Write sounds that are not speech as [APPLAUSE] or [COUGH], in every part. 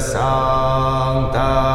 सा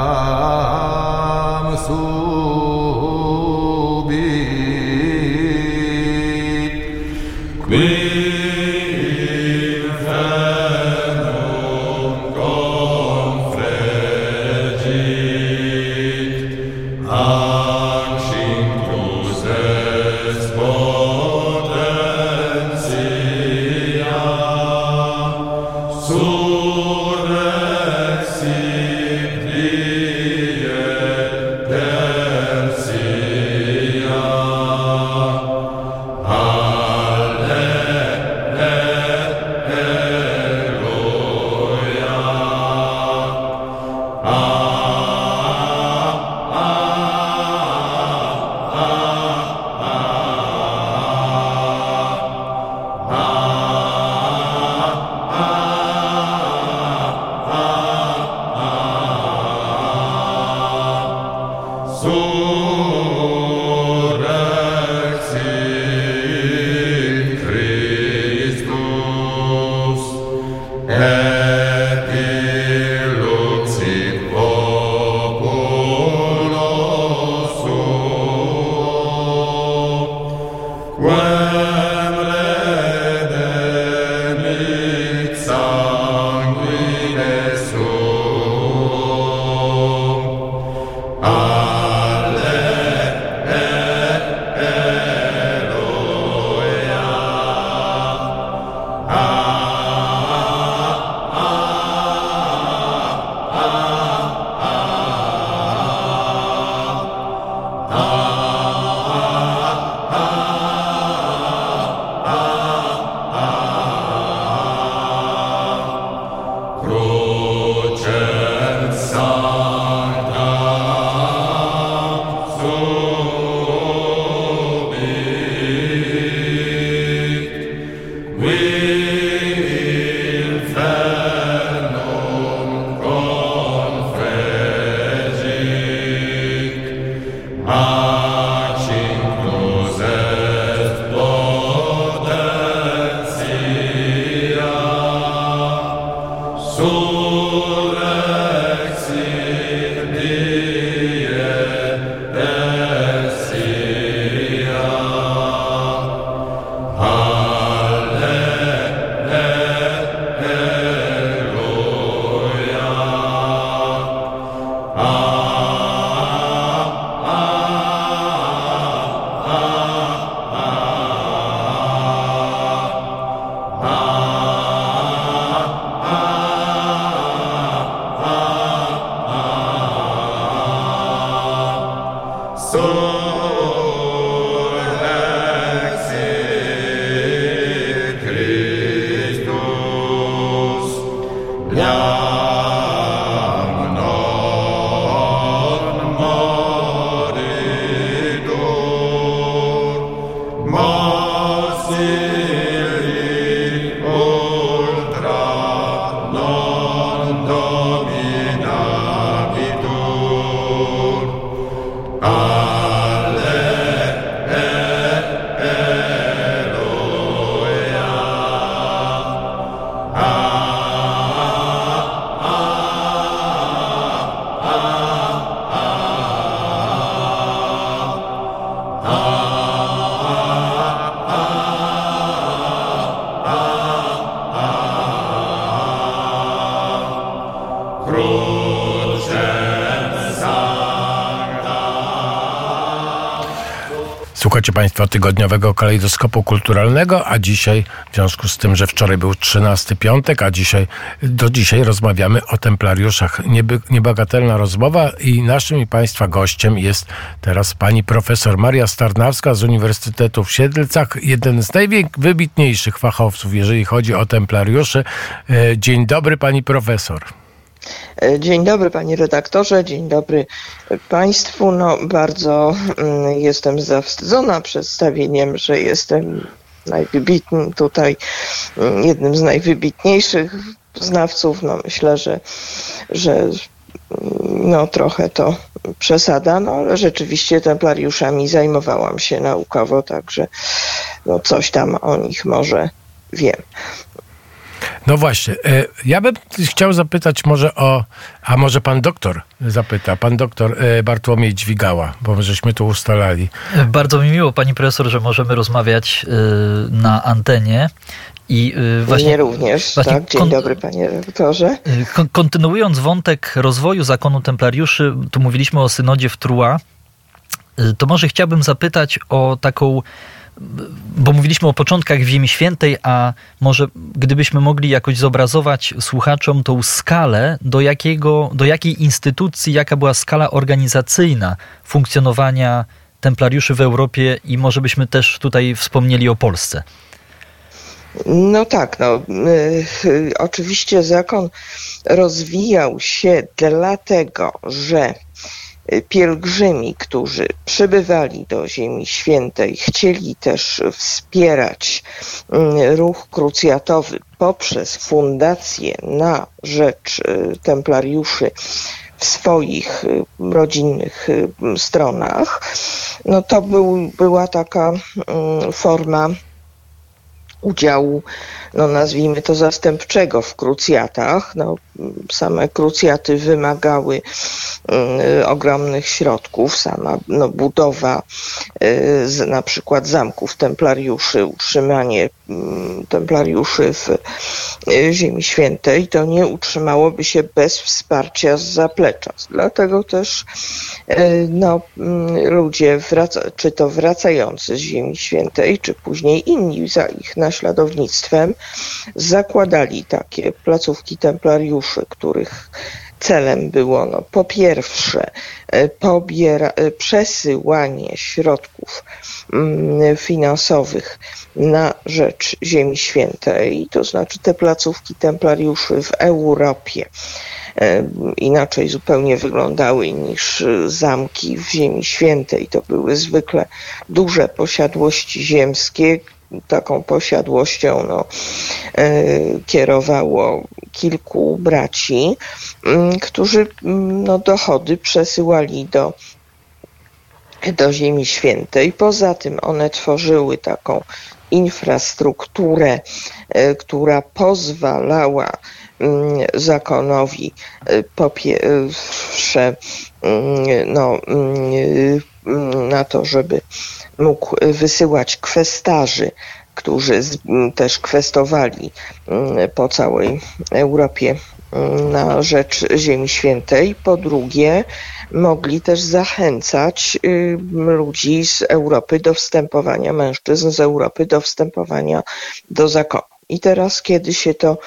Słuchacie Państwo tygodniowego kalejdoskopu kulturalnego, a dzisiaj, w związku z tym, że wczoraj był 13 piątek, a dzisiaj, do dzisiaj rozmawiamy o templariuszach. Nieby, niebagatelna rozmowa i naszym i Państwa gościem jest teraz pani profesor Maria Starnawska z Uniwersytetu w Siedlcach, jeden z najwybitniejszych fachowców, jeżeli chodzi o templariuszy. E, Dzień dobry pani profesor. Dzień dobry panie redaktorze, dzień dobry państwu. No bardzo mm, jestem zawstydzona przedstawieniem, że jestem najwybitnym tutaj, mm, jednym z najwybitniejszych znawców. No myślę, że, że mm, no trochę to przesada, no ale rzeczywiście templariuszami zajmowałam się naukowo, także no coś tam o nich może wiem. No właśnie, e, ja bym chciał zapytać może o, a może pan doktor zapyta, pan doktor e, Bartłomiej Dźwigała, bo żeśmy tu ustalali. Bardzo mi miło, pani profesor, że możemy rozmawiać y, na antenie. I właśnie, Mnie również, właśnie tak. Dzień kon- dobry, panie redaktorze. kon- kontynuując wątek rozwoju zakonu templariuszy, tu mówiliśmy o synodzie w y, to może chciałbym zapytać o taką, bo mówiliśmy o początkach Ziemi Świętej, a może gdybyśmy mogli jakoś zobrazować słuchaczom tą skalę, do, jakiego, do jakiej instytucji, jaka była skala organizacyjna funkcjonowania templariuszy w Europie i może byśmy też tutaj wspomnieli o Polsce. No tak, no. y, oczywiście zakon rozwijał się dlatego, że pielgrzymi, którzy przybywali do Ziemi Świętej, chcieli też wspierać y, ruch krucjatowy poprzez fundację na rzecz y, templariuszy w swoich y, rodzinnych stronach, no to był, była taka y, forma udziału, no nazwijmy to zastępczego w krucjatach. No, same krucjaty wymagały y, ogromnych środków, sama no, budowa y, z, na przykład zamków templariuszy, utrzymanie y, templariuszy w y, Ziemi Świętej, to nie utrzymałoby się bez wsparcia z zaplecza. Dlatego też y, no, mm, ludzie, wraca, czy to wracający z Ziemi Świętej, czy później inni za ich naśladownictwem, zakładali takie placówki templariuszy, których celem było no, po pierwsze e, pobiera, e, przesyłanie środków mm, finansowych na rzecz Ziemi Świętej, to znaczy te placówki templariuszy w Europie e, inaczej zupełnie wyglądały niż zamki w Ziemi Świętej. To były zwykle duże posiadłości ziemskie. Taką posiadłością no, e, kierowało kilku braci, m, którzy m, no, dochody przesyłali do do Ziemi Świętej. Poza tym one tworzyły taką infrastrukturę, e, która pozwalała mm, zakonowi e, po pierwsze mm, no, mm, na to, żeby mógł wysyłać kwestarzy, którzy też kwestowali po całej Europie na rzecz Ziemi Świętej. Po drugie, mogli też zachęcać y, ludzi z Europy do wstępowania, mężczyzn z Europy do wstępowania do zakonu. I teraz, kiedy się to,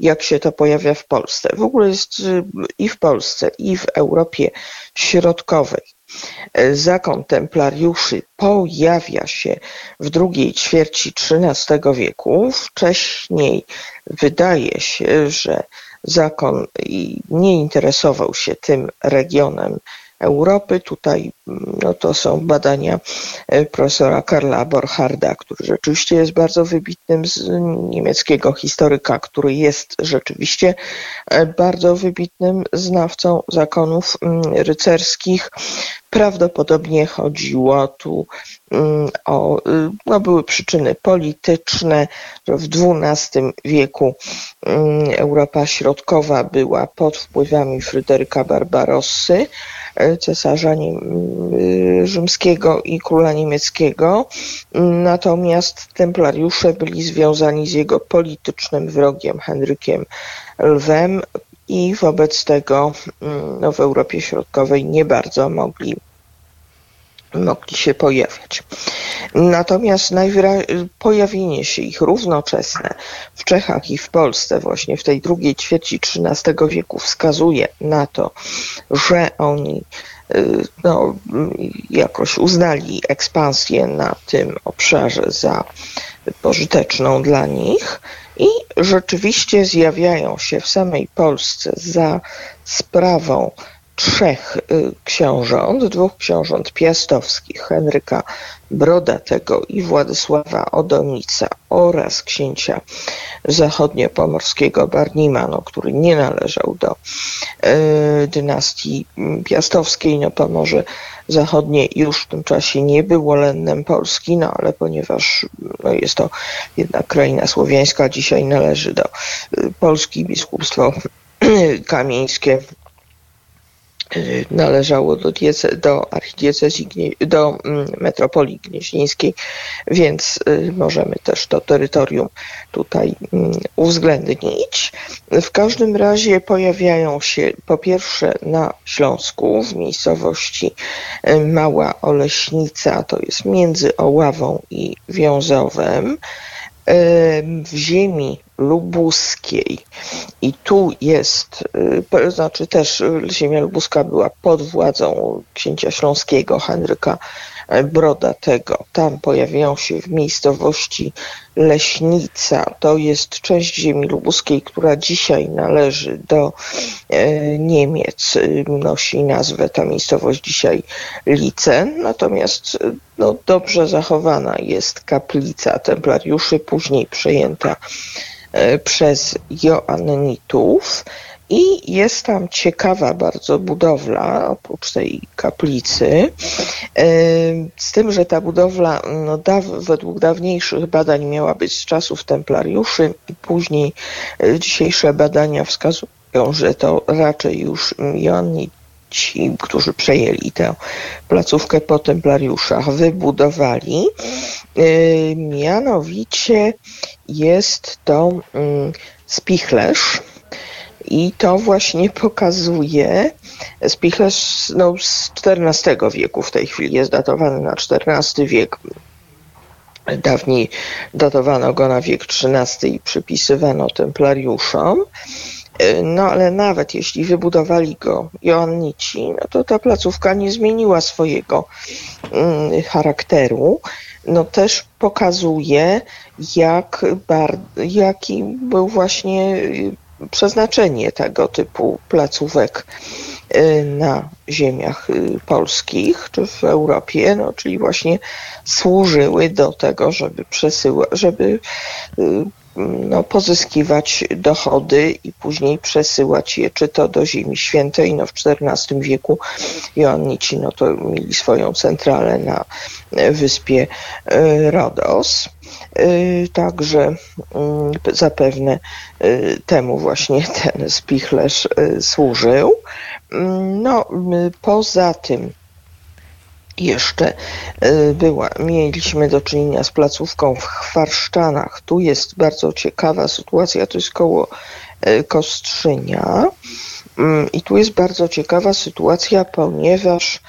jak się to pojawia w Polsce? W ogóle jest y, i w Polsce, i w Europie Środkowej. Y, Zakon templariuszy pojawia się w drugiej ćwierci XIII wieku. Wcześniej wydaje się, że zakon nie interesował się tym regionem Europy. Tutaj mm, no, to są badania e, profesora Karla Borcharda, który rzeczywiście jest bardzo wybitnym z niemieckiego historyka, który jest rzeczywiście e, bardzo wybitnym znawcą zakonów mm, rycerskich. Prawdopodobnie chodziło tu mm, o, y, no były przyczyny polityczne, w XII wieku mm, Europa Środkowa była pod wpływami Fryderyka Barbarossy, e, cesarza y, rzymskiego i króla niemieckiego. Natomiast templariusze byli związani z jego politycznym wrogiem Henrykiem Lwem i wobec tego mm, no, w Europie Środkowej nie bardzo mogli mogli się pojawiać. Natomiast najwyra- pojawienie się ich równoczesne w Czechach i w Polsce właśnie w tej drugiej ćwierci XIII wieku wskazuje na to, że oni no, y, jakoś uznali ekspansję na tym obszarze za pożyteczną dla nich i rzeczywiście zjawiają się w samej Polsce za sprawą trzech y, książąt, dwóch książąt piastowskich, Henryka Brodatego i Władysława Odonica oraz księcia zachodniopomorskiego Barnimano, który nie należał do y, dynastii piastowskiej, no Pomorze Zachodnie już w tym czasie nie było lennem Polski, no ale ponieważ no, jest to jednak kraina słowiańska, dzisiaj należy do y, Polski. Biskupstwo [CLEARS THROAT] kamieńskie należało do, diece, do archidiecezji, do mm, metropolii gnieźnieńskiej, więc y, możemy też to terytorium tutaj mm, uwzględnić. W każdym razie pojawiają się po pierwsze na Śląsku, w miejscowości y, Mała Oleśnica, to jest między Oławą i Wiązowem, w ziemi lubuskiej i tu jest, y, znaczy też ziemia lubuska była pod władzą księcia śląskiego Henryka Brodatego. Tam pojawiają się w miejscowości Leśnica. To jest część ziemi lubuskiej, która dzisiaj należy do Niemiec. Nosi nazwę ta miejscowość dzisiaj Licen. Natomiast no, dobrze zachowana jest kaplica templariuszy, później przejęta przez Joannitów. I jest tam ciekawa bardzo budowla, oprócz tej kaplicy, z tym, że ta budowla no, daw, według dawniejszych badań miała być z czasów templariuszy i później e, dzisiejsze badania wskazują, że to raczej już Joanni ci, którzy przejęli tę placówkę po templariuszach, wybudowali. E, mianowicie jest to mm, spichlerz, i to właśnie pokazuje, spichlerz no, z XIV wieku w tej chwili jest datowany na XIV wiek. Dawniej datowano go na wiek XIII i przypisywano templariuszom. No ale nawet jeśli wybudowali go Joannici, no to ta placówka nie zmieniła swojego mm, charakteru. No też pokazuje, jak bar, jaki był właśnie przeznaczenie tego typu placówek y, na ziemiach y, polskich czy w Europie, no, czyli właśnie służyły do tego, żeby przesyła, żeby y, no, pozyskiwać dochody i później przesyłać je, czy to do Ziemi Świętej. No, w XIV wieku Joannici no, to mieli swoją centralę na wyspie Rodos. Y, także mm, zapewne temu właśnie ten spichlerz służył. Mm, no, poza tym jeszcze była, mieliśmy do czynienia z placówką w Chwarszczanach. Tu jest bardzo ciekawa sytuacja, to jest koło Kostrzynia. Mm, I tu jest bardzo ciekawa sytuacja, ponieważ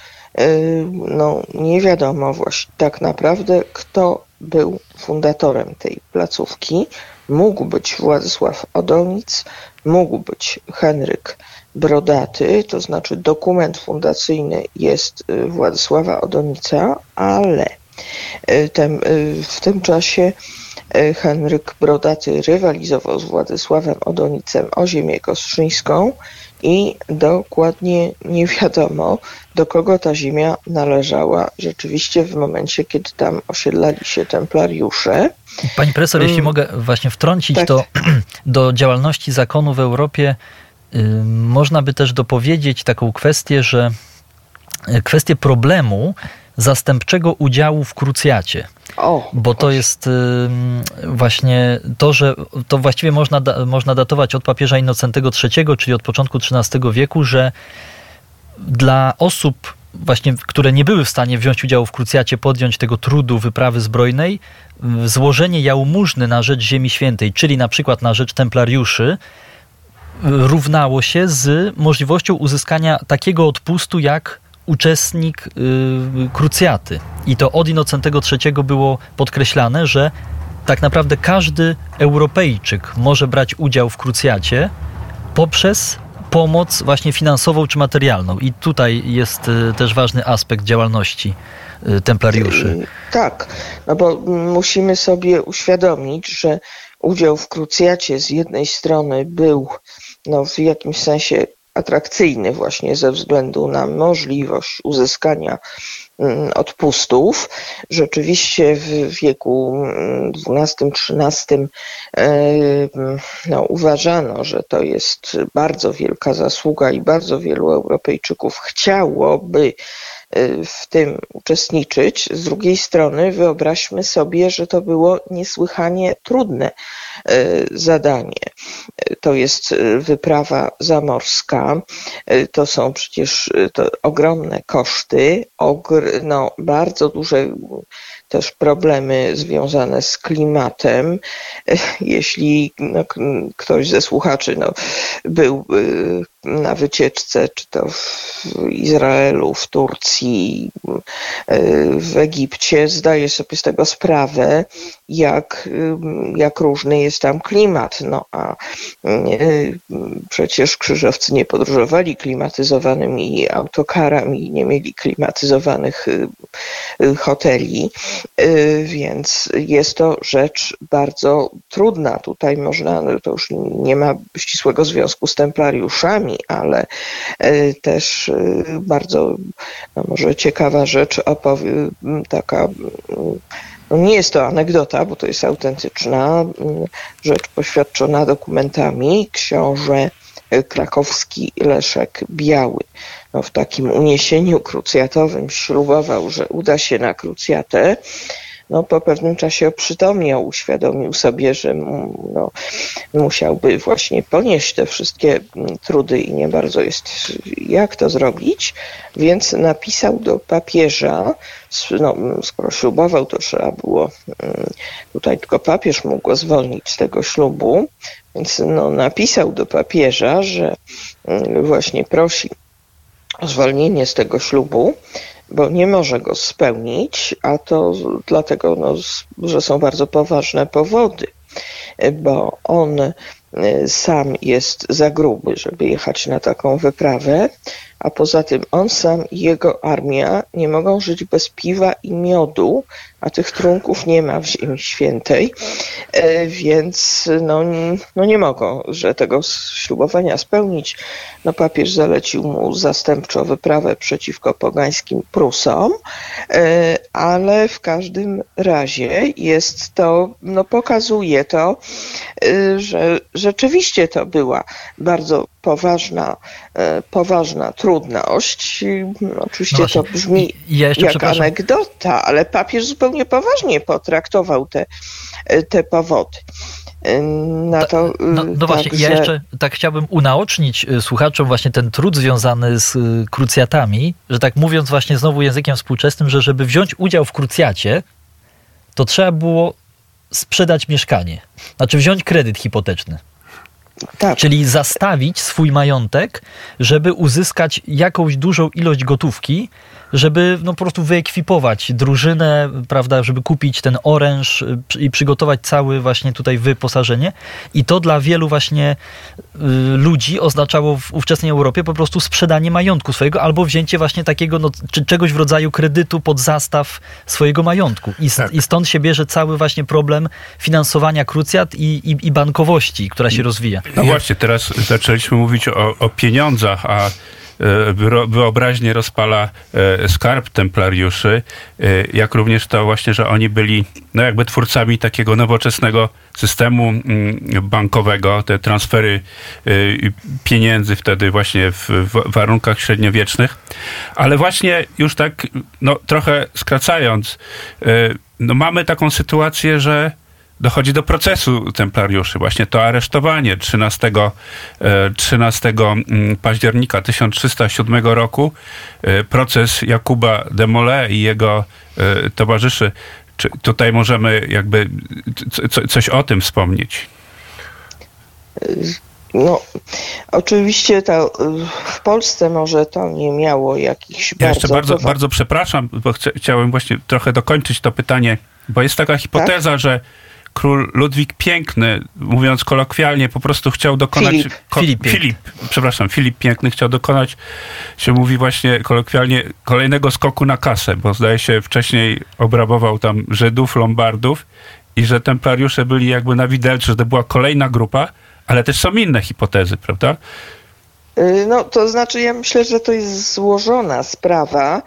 no, nie wiadomo właśnie tak naprawdę, kto był fundatorem tej placówki. Mógł być Władysław Odonic, mógł być Henryk Brodaty, to znaczy dokument fundacyjny jest y, Władysława Odonica, ale y, ten, y, w tym czasie Henryk Brodaty rywalizował z Władysławem Odonicem o ziemię kostrzyńską i dokładnie nie wiadomo, do kogo ta ziemia należała rzeczywiście w momencie, kiedy tam osiedlali się templariusze. Pani profesor, jeśli mm. mogę właśnie wtrącić, tak. to [CLEARS THROAT] do działalności zakonu w Europie można by też dopowiedzieć taką kwestię, że y, kwestię problemu zastępczego udziału w krucjacie. O, bo to jest właśnie to, że to właściwie można, można datować od papieża Innocentego III, czyli od początku XIII wieku, że dla osób właśnie, które nie były w stanie wziąć udziału w krucjacie, podjąć tego trudu wyprawy zbrojnej, złożenie jałmużny na rzecz Ziemi Świętej, czyli na przykład na rzecz templariuszy, równało się z możliwością uzyskania takiego odpustu jak uczestnik yy, krucjaty. I to od Innocentego III było podkreślane, że tak naprawdę każdy Europejczyk może brać udział w krucjacie poprzez pomoc właśnie finansową czy materialną. I tutaj jest y, też ważny aspekt działalności y, templariuszy. Y, tak, no bo musimy sobie uświadomić, że udział w krucjacie z jednej strony był no, w jakimś sensie atrakcyjny właśnie ze względu na możliwość uzyskania mm, odpustów. Rzeczywiście w wieku XII-XIII no, uważano, że to jest bardzo wielka zasługa i bardzo wielu Europejczyków chciałoby w tym uczestniczyć. Z drugiej strony wyobraźmy sobie, że to było niesłychanie trudne e, zadanie. To jest e, wyprawa zamorska, to są przecież to ogromne koszty, ogr, no, bardzo duże też problemy związane z klimatem. Jeśli no, ktoś ze słuchaczy no, był na wycieczce, czy to w Izraelu, w Turcji, w Egipcie, zdaje sobie z tego sprawę, jak, jak różny jest tam klimat. No a przecież krzyżowcy nie podróżowali klimatyzowanymi autokarami, nie mieli klimatyzowanych hoteli. Więc jest to rzecz bardzo trudna. Tutaj można, no to już nie ma ścisłego związku z templariuszami, ale y, też y, bardzo no może ciekawa rzecz, opowie, taka no nie jest to anegdota, bo to jest autentyczna rzecz poświadczona dokumentami. Książę krakowski Leszek Biały no, w takim uniesieniu krucjatowym ślubował, że uda się na krucjatę, no, po pewnym czasie oprzytomniał, uświadomił sobie, że no, musiałby właśnie ponieść te wszystkie trudy i nie bardzo jest jak to zrobić, więc napisał do papieża, no, skoro ślubował, to trzeba było, mm, tutaj tylko papież mógł go zwolnić z tego ślubu, więc no, napisał do papieża, że mm, właśnie prosi zwolnienie z tego ślubu, bo nie może go spełnić, a to dlatego, no, że są bardzo poważne powody, bo on y, sam jest za gruby, żeby jechać na taką wyprawę, a poza tym on sam i jego armia nie mogą żyć bez piwa i miodu, a tych trunków nie ma w Ziemi Świętej, e, więc no, no nie mogą, że tego ślubowania spełnić. No papież zalecił mu zastępczo wyprawę przeciwko pogańskim Prusom, e, ale w każdym razie jest to, no pokazuje to, e, że rzeczywiście to była bardzo poważna, poważna trudność. Oczywiście no to brzmi ja jak anegdota, ale papież zupełnie poważnie potraktował te, te powody. Na to, no, no właśnie, ja jeszcze tak chciałbym unaocznić y, słuchaczom właśnie ten trud związany z y, krucjatami, że tak mówiąc właśnie znowu językiem współczesnym, że żeby wziąć udział w krucjacie, to trzeba było sprzedać mieszkanie. Znaczy wziąć kredyt hipoteczny. Tak. Czyli zastawić swój majątek, żeby uzyskać jakąś dużą ilość gotówki, żeby no, po prostu wyekwipować drużynę, prawda, żeby kupić ten oręż y, i przygotować całe właśnie tutaj wyposażenie. I to dla wielu właśnie y, ludzi oznaczało w ówczesnej Europie po prostu sprzedanie majątku swojego albo wzięcie właśnie takiego, no, czy czegoś w rodzaju kredytu pod zastaw swojego majątku. I, tak. i stąd się bierze cały właśnie problem finansowania krucjat i, i, i bankowości, która się rozwija. No właśnie, teraz zaczęliśmy mówić o, o pieniądzach, a E, wyobraźnie rozpala e, skarb templariuszy, e, jak również to właśnie, że oni byli no jakby twórcami takiego nowoczesnego systemu mm, bankowego, te transfery pieniędzy wtedy właśnie w warunkach średniowiecznych. Ale właśnie już tak no, trochę skracając, no mamy taką sytuację, że dochodzi do procesu templariuszy. Właśnie to aresztowanie 13, 13 e, mm, października 1307 roku, e, proces Jakuba de Molay i jego e, towarzyszy. Czy tutaj możemy jakby coś o tym wspomnieć? No, oczywiście to w Polsce może to nie miało jakichś ja bardzo... Jeszcze bardzo, bardzo przepraszam, bo chciałem właśnie trochę dokończyć to pytanie, bo jest taka hipoteza, tak? że król Ludwik Piękny, mówiąc kolokwialnie, po prostu chciał dokonać... Filip. Ko, Filip, Filip, przepraszam, Filip Piękny chciał dokonać, się mówi właśnie kolokwialnie, kolejnego skoku na kasę, bo zdaje się wcześniej obrabował tam Żydów, Lombardów i że templariusze byli jakby na widelcu, że to była kolejna grupa, ale też są inne hipotezy, prawda? Y, No, to znaczy, ja myślę, że to jest złożona sprawa.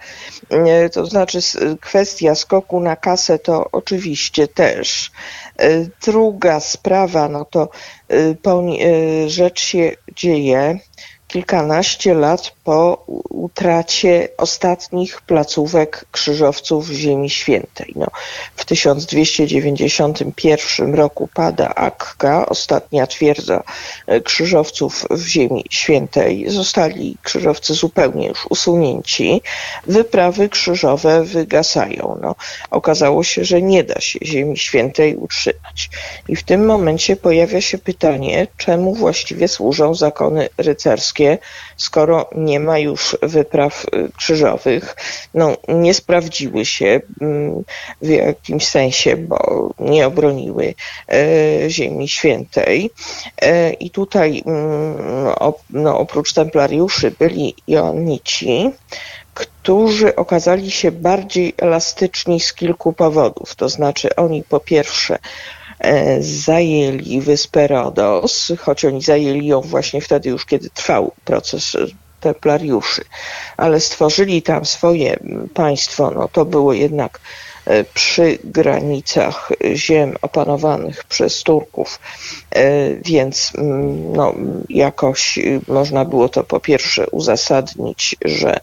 Y, To znaczy, kwestia skoku na kasę to oczywiście też. Y, Druga sprawa, no to poni- y, rzecz się dzieje kilkanaście lat po utracie ostatnich placówek krzyżowców Ziemi Świętej. No, w 1291 roku pada Akka, ostatnia twierdza e, krzyżowców w Ziemi Świętej. Zostali krzyżowcy zupełnie już usunięci. Wyprawy krzyżowe wygasają. No, okazało się, że nie da się Ziemi Świętej utrzymać. I w tym momencie pojawia się pytanie, czemu właściwie służą zakony rycerskie, skoro nie ma już wypraw y, krzyżowych. No, nie sprawdziły się mm, w jakimś sensie, bo nie obroniły e, Ziemi Świętej. E, I tutaj mm, no, oprócz templariuszy byli Joannici, którzy okazali się bardziej elastyczni z kilku powodów. To znaczy oni po pierwsze zajęli wyspę Rodos, choć oni zajęli ją właśnie wtedy już, kiedy trwał proces e, templariuszy, ale stworzyli tam swoje państwo, no to było jednak e, przy granicach ziem opanowanych przez Turków, e, więc mm, no, jakoś y, można było to po pierwsze uzasadnić, że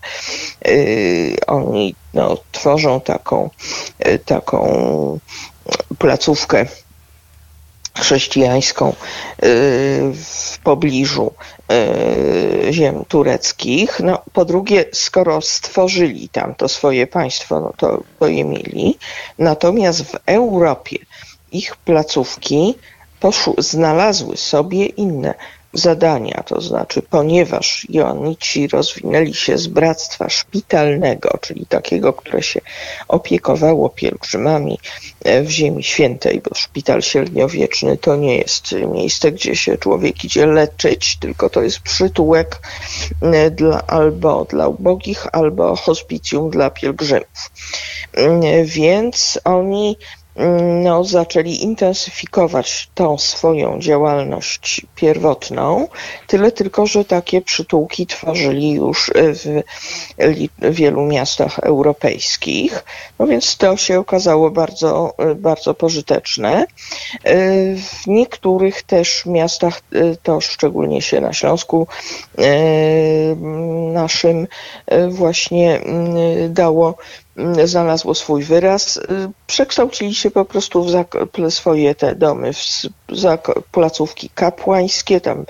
y, oni no, tworzą taką, y, taką placówkę chrześcijańską y, w pobliżu y, ziem tureckich. No, po drugie, skoro stworzyli tam to swoje państwo, no to, to je mieli. Natomiast w Europie ich placówki poszły, znalazły sobie inne zadania, to znaczy, ponieważ Joannici rozwinęli się z bractwa szpitalnego, czyli takiego, które się opiekowało pielgrzymami e, w Ziemi Świętej, bo szpital średniowieczny to nie jest miejsce, gdzie się człowiek idzie leczyć, tylko to jest przytułek e, dla, albo dla ubogich, albo hospicjum dla pielgrzymów. Mm, Więc oni no, zaczęli intensyfikować tą swoją działalność pierwotną, tyle tylko, że takie przytułki tworzyli już w wielu miastach europejskich, no więc to się okazało bardzo, bardzo pożyteczne. W niektórych też miastach, to szczególnie się na Śląsku naszym właśnie dało znalazło swój wyraz. Przekształcili się po prostu w swoje te domy, w placówki kapłańskie tam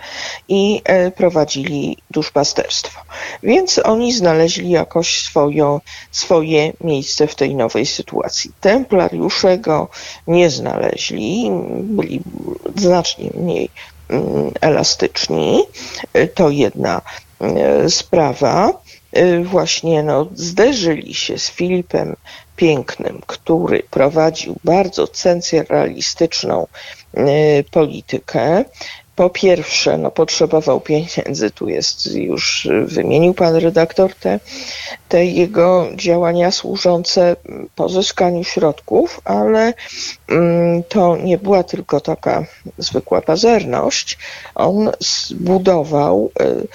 i e, prowadzili duszpasterstwo. Więc oni znaleźli jakoś swoją, swoje miejsce w tej nowej sytuacji. Templariusze go nie znaleźli, byli znacznie mniej mm, elastyczni. E, To jedna e, sprawa y, właśnie no, zderzyli się z Filipem Pięknym, który prowadził bardzo centralistyczną y, politykę. Po pierwsze, no, potrzebował pieniędzy, tu jest już y, wymienił pan redaktor te, te jego działania służące pozyskaniu środków, ale mm, to nie była tylko taka zwykła pazerność. On zbudował y, y,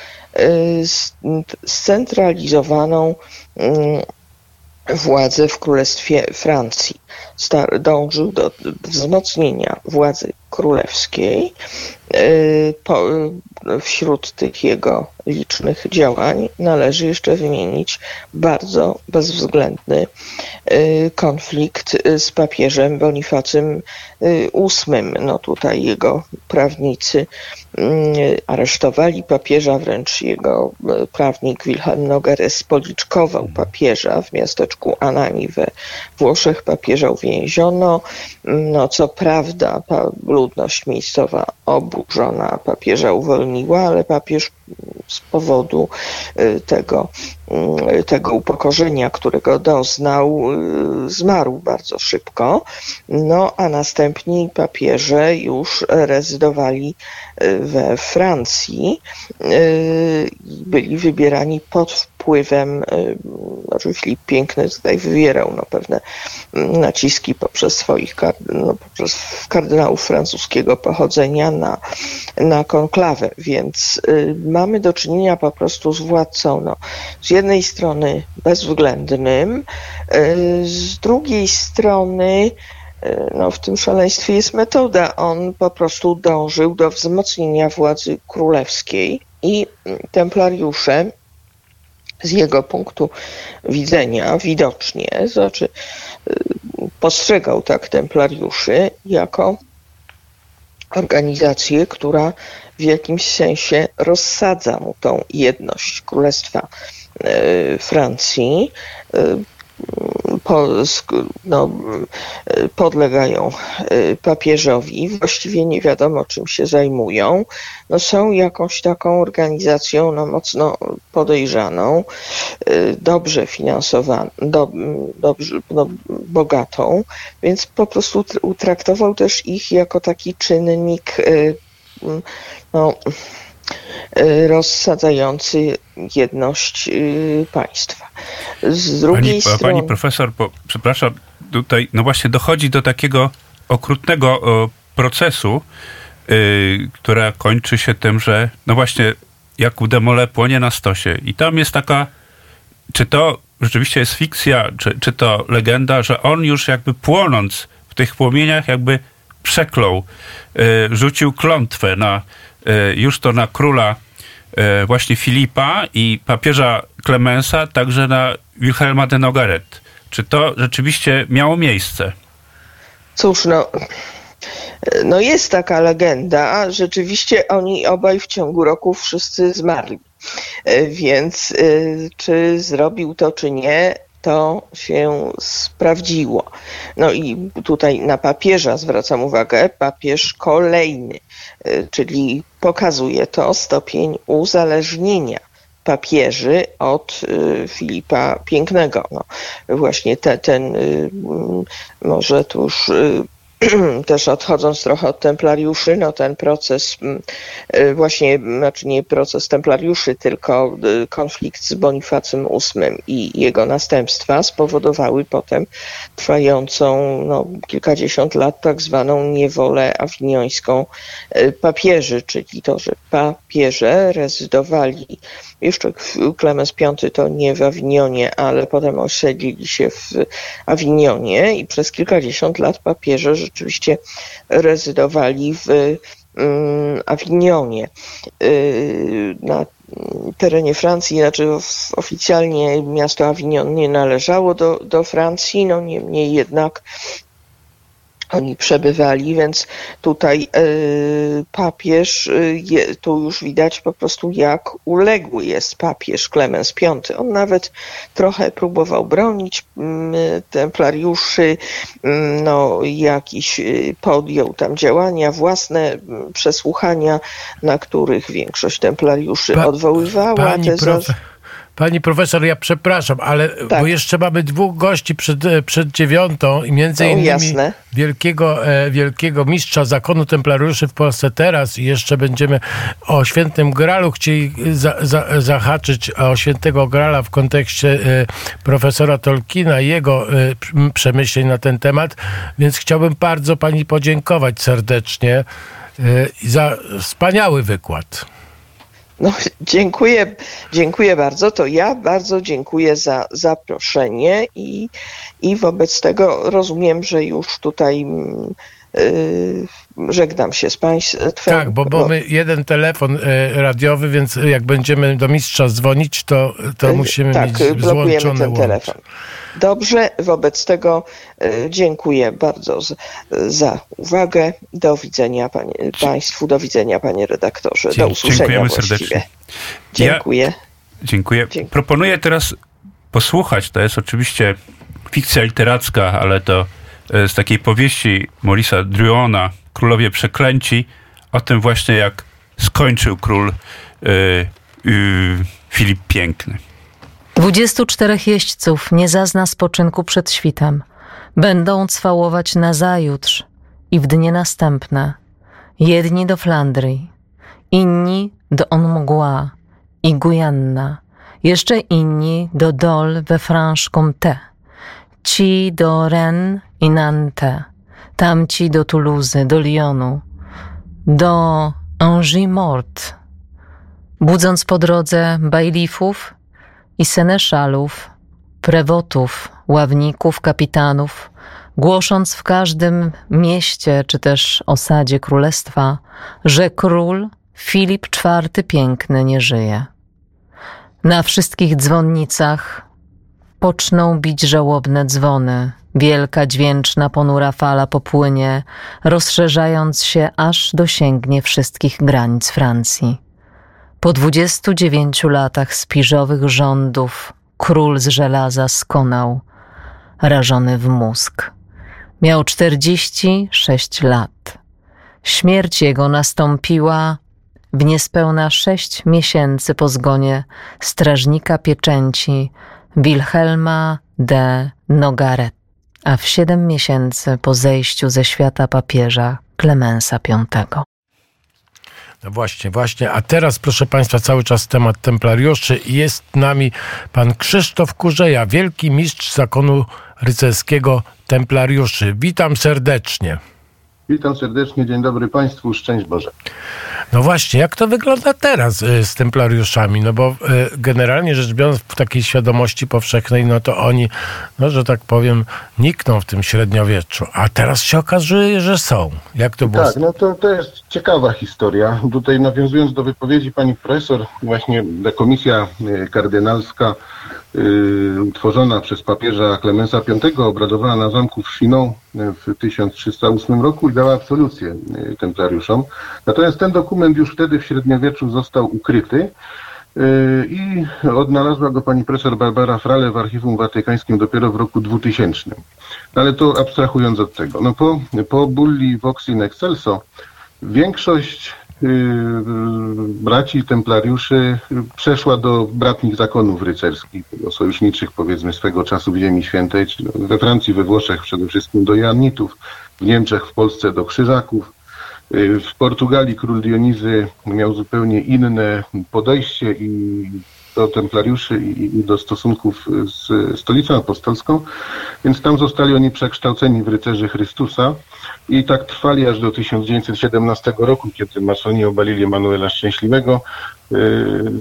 scentralizowaną mm, władzę w Królestwie Francji. Dążył do wzmocnienia władzy królewskiej. Y, y, wśród tych jego licznych działań należy jeszcze wymienić bardzo bezwzględny y, konflikt y, z papieżem Bonifacym y, VIII. No tutaj jego prawnicy y, aresztowali papieża, wręcz jego y, prawnik Wilhelm Nogares spoliczkował papieża w miasteczku Anani we Włoszech. Papieża uwięziono. No co prawda ludność miejscowa oburzona papieża uwolniła, ale papież z powodu y, tego mm, tego upokorzenia, którego doznał, y, zmarł bardzo szybko. No a następni papieże już rezydowali y, we Francji. Y, Byli wybierani pod wpływem, znaczy Filip Piękny tutaj wywierał no, pewne mm, naciski poprzez swoich no, poprzez kardynałów francuskiego pochodzenia na, na konklawę, więc y, mamy do czynienia po prostu z władcą no, z jednej strony bezwzględnym, y, z drugiej strony y, no, w tym szaleństwie jest metoda. On po prostu dążył do wzmocnienia władzy królewskiej i mm, templariusze z jego punktu widzenia widocznie, znaczy y, postrzegał tak templariuszy jako organizację, która w jakimś sensie rozsadza mu tą jedność Królestwa y, Francji. Po, no, podlegają y, papieżowi, właściwie nie wiadomo czym się zajmują. No, są jakąś taką organizacją no, mocno podejrzaną, y, dobrze finansowaną, do, dobrze, no, bogatą, więc po prostu tr- utraktował też ich jako taki czynnik mm, no, rozsadzający jedność y, państwa. Z drugiej Pani, strony... pani profesor, bo, przepraszam, tutaj no właśnie dochodzi do takiego okrutnego procesu, y, która kończy się tym, że no właśnie Jakub Demole płonie na stosie. I tam jest taka, czy to rzeczywiście jest fikcja, czy, czy to legenda, że on już jakby płonąc w tych płomieniach jakby przeklął, rzucił klątwę na, już to na króla y, właśnie Filipa i papieża Klemensa, także na Wilhelma de Nogaret. Czy to rzeczywiście miało miejsce? Cóż, no, no jest taka legenda. Rzeczywiście oni obaj w ciągu roku wszyscy zmarli. E, Więc czy zrobił to, czy nie, to się sprawdziło. No i tutaj na papieża zwracam uwagę, papież kolejny, y, czyli pokazuje to stopień uzależnienia papieży od y, Filipa Pięknego. No, właśnie te, ten, y, może tu już y, [CLEARS THROAT] też odchodząc trochę od templariuszy, no ten proces mm, y, właśnie, znaczy nie proces templariuszy, tylko y, konflikt z Bonifacym VIII i jego następstwa spowodowały potem trwającą no, kilkadziesiąt lat tak zwaną niewolę awiniońską y, papieży, czyli to, że papieże rezydowali jeszcze Klemens V to nie w Awinionie, ale potem osiedlili się w Awinionie i przez kilkadziesiąt lat papieże rzeczywiście rezydowali w mm, Awinionie. Yy, Na terenie Francji, znaczy of- oficjalnie miasto Avignon nie należało do, do Francji, no niemniej jednak oni przebywali, więc tutaj y, papież, je, tu już widać po prostu jak uległy jest papież Klemens V. On nawet trochę próbował bronić mm, templariuszy, mm, no jakiś y, podjął tam działania własne, mm, przesłuchania, na których większość templariuszy Pa- odwoływała te za... pani profesor, ja przepraszam, ale Tak. bo jeszcze mamy dwóch gości przed, e, przed dziewiątą i między No, innymi jasne. wielkiego, e, wielkiego mistrza zakonu templariuszy w Polsce teraz i jeszcze będziemy o świętym Gralu chcieli za, za, zahaczyć o świętego Grala w kontekście e, profesora Tolkiena i jego e, przemyśleń na ten temat, więc chciałbym bardzo pani podziękować serdecznie e, za wspaniały wykład. No, dziękuję, dziękuję bardzo. To ja bardzo dziękuję za zaproszenie i, i wobec tego rozumiem, że już tutaj mm, y, żegnam się z Państwem. Tak, bo mamy jeden telefon e, radiowy, więc jak będziemy do mistrza dzwonić, to, to musimy tak, mieć blokujemy złączony ten łącz. telefon. Dobrze, wobec tego dziękuję bardzo z, za uwagę. Do widzenia panie, Państwu, do widzenia Panie redaktorze. Do usłyszenia dziękujemy właściwie. serdecznie. Dziękuję. Dziękuję. Dziękuję. Proponuję teraz posłuchać, to jest oczywiście fikcja literacka, ale to e, z takiej powieści Maurisa Druona, Królowie Przeklęci, o tym właśnie jak skończył król e, y, Filip Piękny. 24 jeźdźców nie zazna spoczynku przed świtem. Będą cwałować nazajutrz i w dnie następne. Jedni do Flandrii, inni do Onmugła i Gujanna, jeszcze inni do Dol we Franche-Comté, ci do Rennes i Nantes, tamci do Toulouse, do Lyonu, do Angers-Mort, budząc po drodze bailifów i seneszalów, prewotów, ławników, kapitanów, głosząc w każdym mieście czy też osadzie królestwa, że król Filip IV piękny nie żyje. Na wszystkich dzwonnicach poczną bić żałobne dzwony. Wielka dźwięczna ponura fala popłynie, rozszerzając się aż dosięgnie wszystkich granic Francji. Po dwudziestu dziewięciu latach spiżowych rządów król z żelaza skonał, rażony w mózg. Miał czterdzieści sześć lat. Śmierć jego nastąpiła w niespełna sześć miesięcy po zgonie strażnika pieczęci Wilhelma de Nogaret, a w siedem miesięcy po zejściu ze świata papieża Klemensa V. No właśnie, właśnie. A teraz, proszę Państwa, cały czas temat templariuszy. Jest nami pan Krzysztof Kurzeja, wielki mistrz zakonu rycerskiego templariuszy. Witam serdecznie. Witam serdecznie, dzień dobry Państwu, szczęść Boże. No właśnie, jak to wygląda teraz y, z templariuszami? No bo y, generalnie rzecz biorąc, w takiej świadomości powszechnej, no to oni, no że tak powiem, nikną w tym średniowieczu. A teraz się okazuje, że są. Jak to było? Tak, no to, to jest ciekawa historia. Tutaj nawiązując do wypowiedzi pani profesor, właśnie ta komisja y, kardynalska utworzona przez papieża Klemensa V obradowała na zamku w Chinon w 1308 roku i dała absolucję y, templariuszom. Natomiast ten dokument już wtedy w średniowieczu został ukryty y, i odnalazła go pani profesor Barbara Frale w Archiwum Watykańskim dopiero w roku 2000. Ale to abstrahując od tego. No po, po bulli Vox in Excelso większość y, braci templariuszy przeszła do bratnich zakonów rycerskich, sojuszniczych powiedzmy swego czasu w Ziemi Świętej, czyli we Francji, we Włoszech przede wszystkim do Joannitów, w Niemczech, w Polsce do Krzyżaków. Y, W Portugalii król Dionizy miał zupełnie inne podejście i do templariuszy i do stosunków z stolicą apostolską, więc tam zostali oni przekształceni w rycerzy Chrystusa i tak trwali aż do 1917 roku, kiedy masoni obalili Emanuela Szczęśliwego. Y,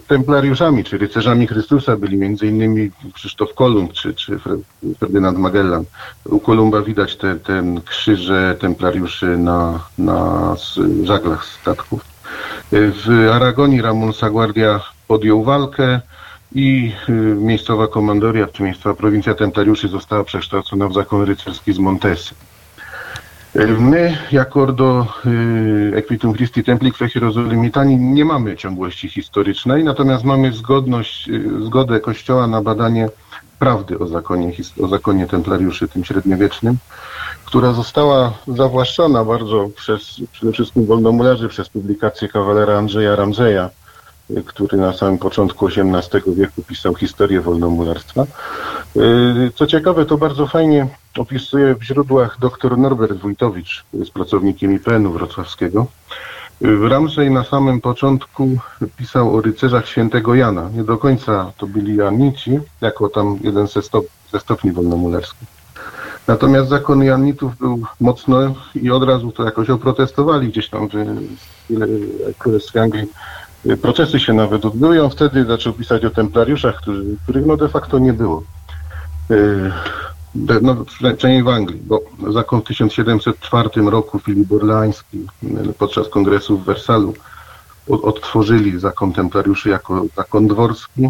Templariuszami, czy rycerzami Chrystusa byli m.in. Krzysztof Kolumb czy, czy Ferdynand Magellan. U Kolumba widać te, ten krzyże templariuszy na, na żaglach statków. W Aragonii Ramon Saguardia podjął walkę i y, miejscowa komandoria, czy miejscowa prowincja templariuszy została przekształcona w zakon rycerski z Montesy. My, jako Ordo y, Equitum Christi Templi Quae Hierozolimitani, nie mamy ciągłości historycznej, natomiast mamy zgodność, y, zgodę Kościoła na badanie prawdy o zakonie, o zakonie templariuszy, tym średniowiecznym, która została zawłaszczona bardzo przez przede wszystkim wolnomularzy, przez publikację kawalera Andrzeja Ramzeja, który na samym początku XVIII wieku pisał historię wolnomularstwa. Y, Co ciekawe, to bardzo fajnie opisuje w źródłach dr Norbert Wójtowicz z pracownikiem IPN-u wrocławskiego. Y, Ramsey na samym początku pisał o rycerzach świętego Jana. Nie do końca to byli Jannici, jako tam jeden ze, stop, ze stopni wolnomulerskich. Natomiast zakon Jannitów był mocno i od razu to jakoś oprotestowali gdzieś tam w, w Królestwie Anglii. Procesy się nawet odbyły on wtedy zaczął pisać o templariuszach, których no de facto nie było. No, przynajmniej w Anglii, bo zakon w 1704 roku Filip Orleański y, podczas kongresu w Wersalu odtworzyli zakon templariuszy jako zakon dworski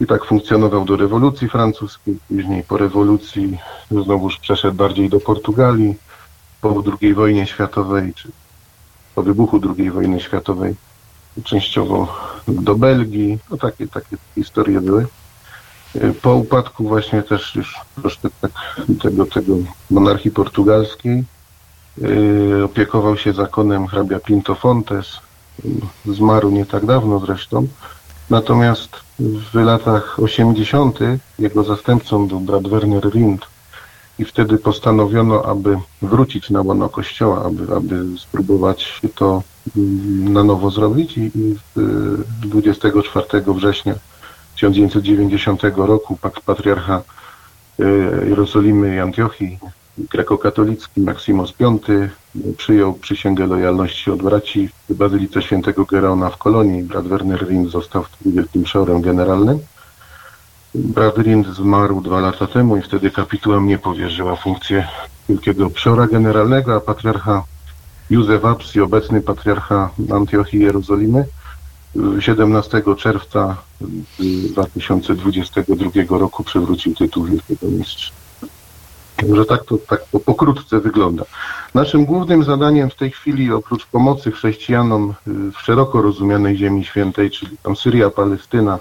i tak funkcjonował do rewolucji francuskiej. Później po rewolucji znowuż przeszedł bardziej do Portugalii, po II wojnie światowej, czy po wybuchu II wojny światowej częściowo do Belgii. No takie, takie historie były. Y, Po upadku właśnie też już troszkę tak tego, tego monarchii portugalskiej y, opiekował się zakonem hrabia Pinto Fontes. Y, Zmarł nie tak dawno zresztą. Natomiast w latach 80. jego zastępcą był brat Werner Rind i wtedy postanowiono, aby wrócić na łono kościoła, aby, aby spróbować to mm, na nowo zrobić i, i w- 24 września 1990 roku pak- patriarcha e, Jerozolimy i Antiochii grekokatolicki Maksymos V przyjął przysięgę lojalności od braci w Bazylice Świętego Gereona w Kolonii. Brat Werner Rind został wtedy wielkim przeorem generalnym. Brat Rind zmarł dwa lata temu i wtedy kapituła mnie powierzyła funkcję wielkiego przeora generalnego, a patriarcha Józef Apsi, obecny patriarcha Antiochii i Jerozolimy, 17 czerwca 2022 roku przywrócił tytuł wielkiego mistrza. Także tak to tak po, pokrótce wygląda. Naszym głównym zadaniem w tej chwili, oprócz pomocy chrześcijanom y, w szeroko rozumianej Ziemi Świętej, czyli tam Syria, Palestyna,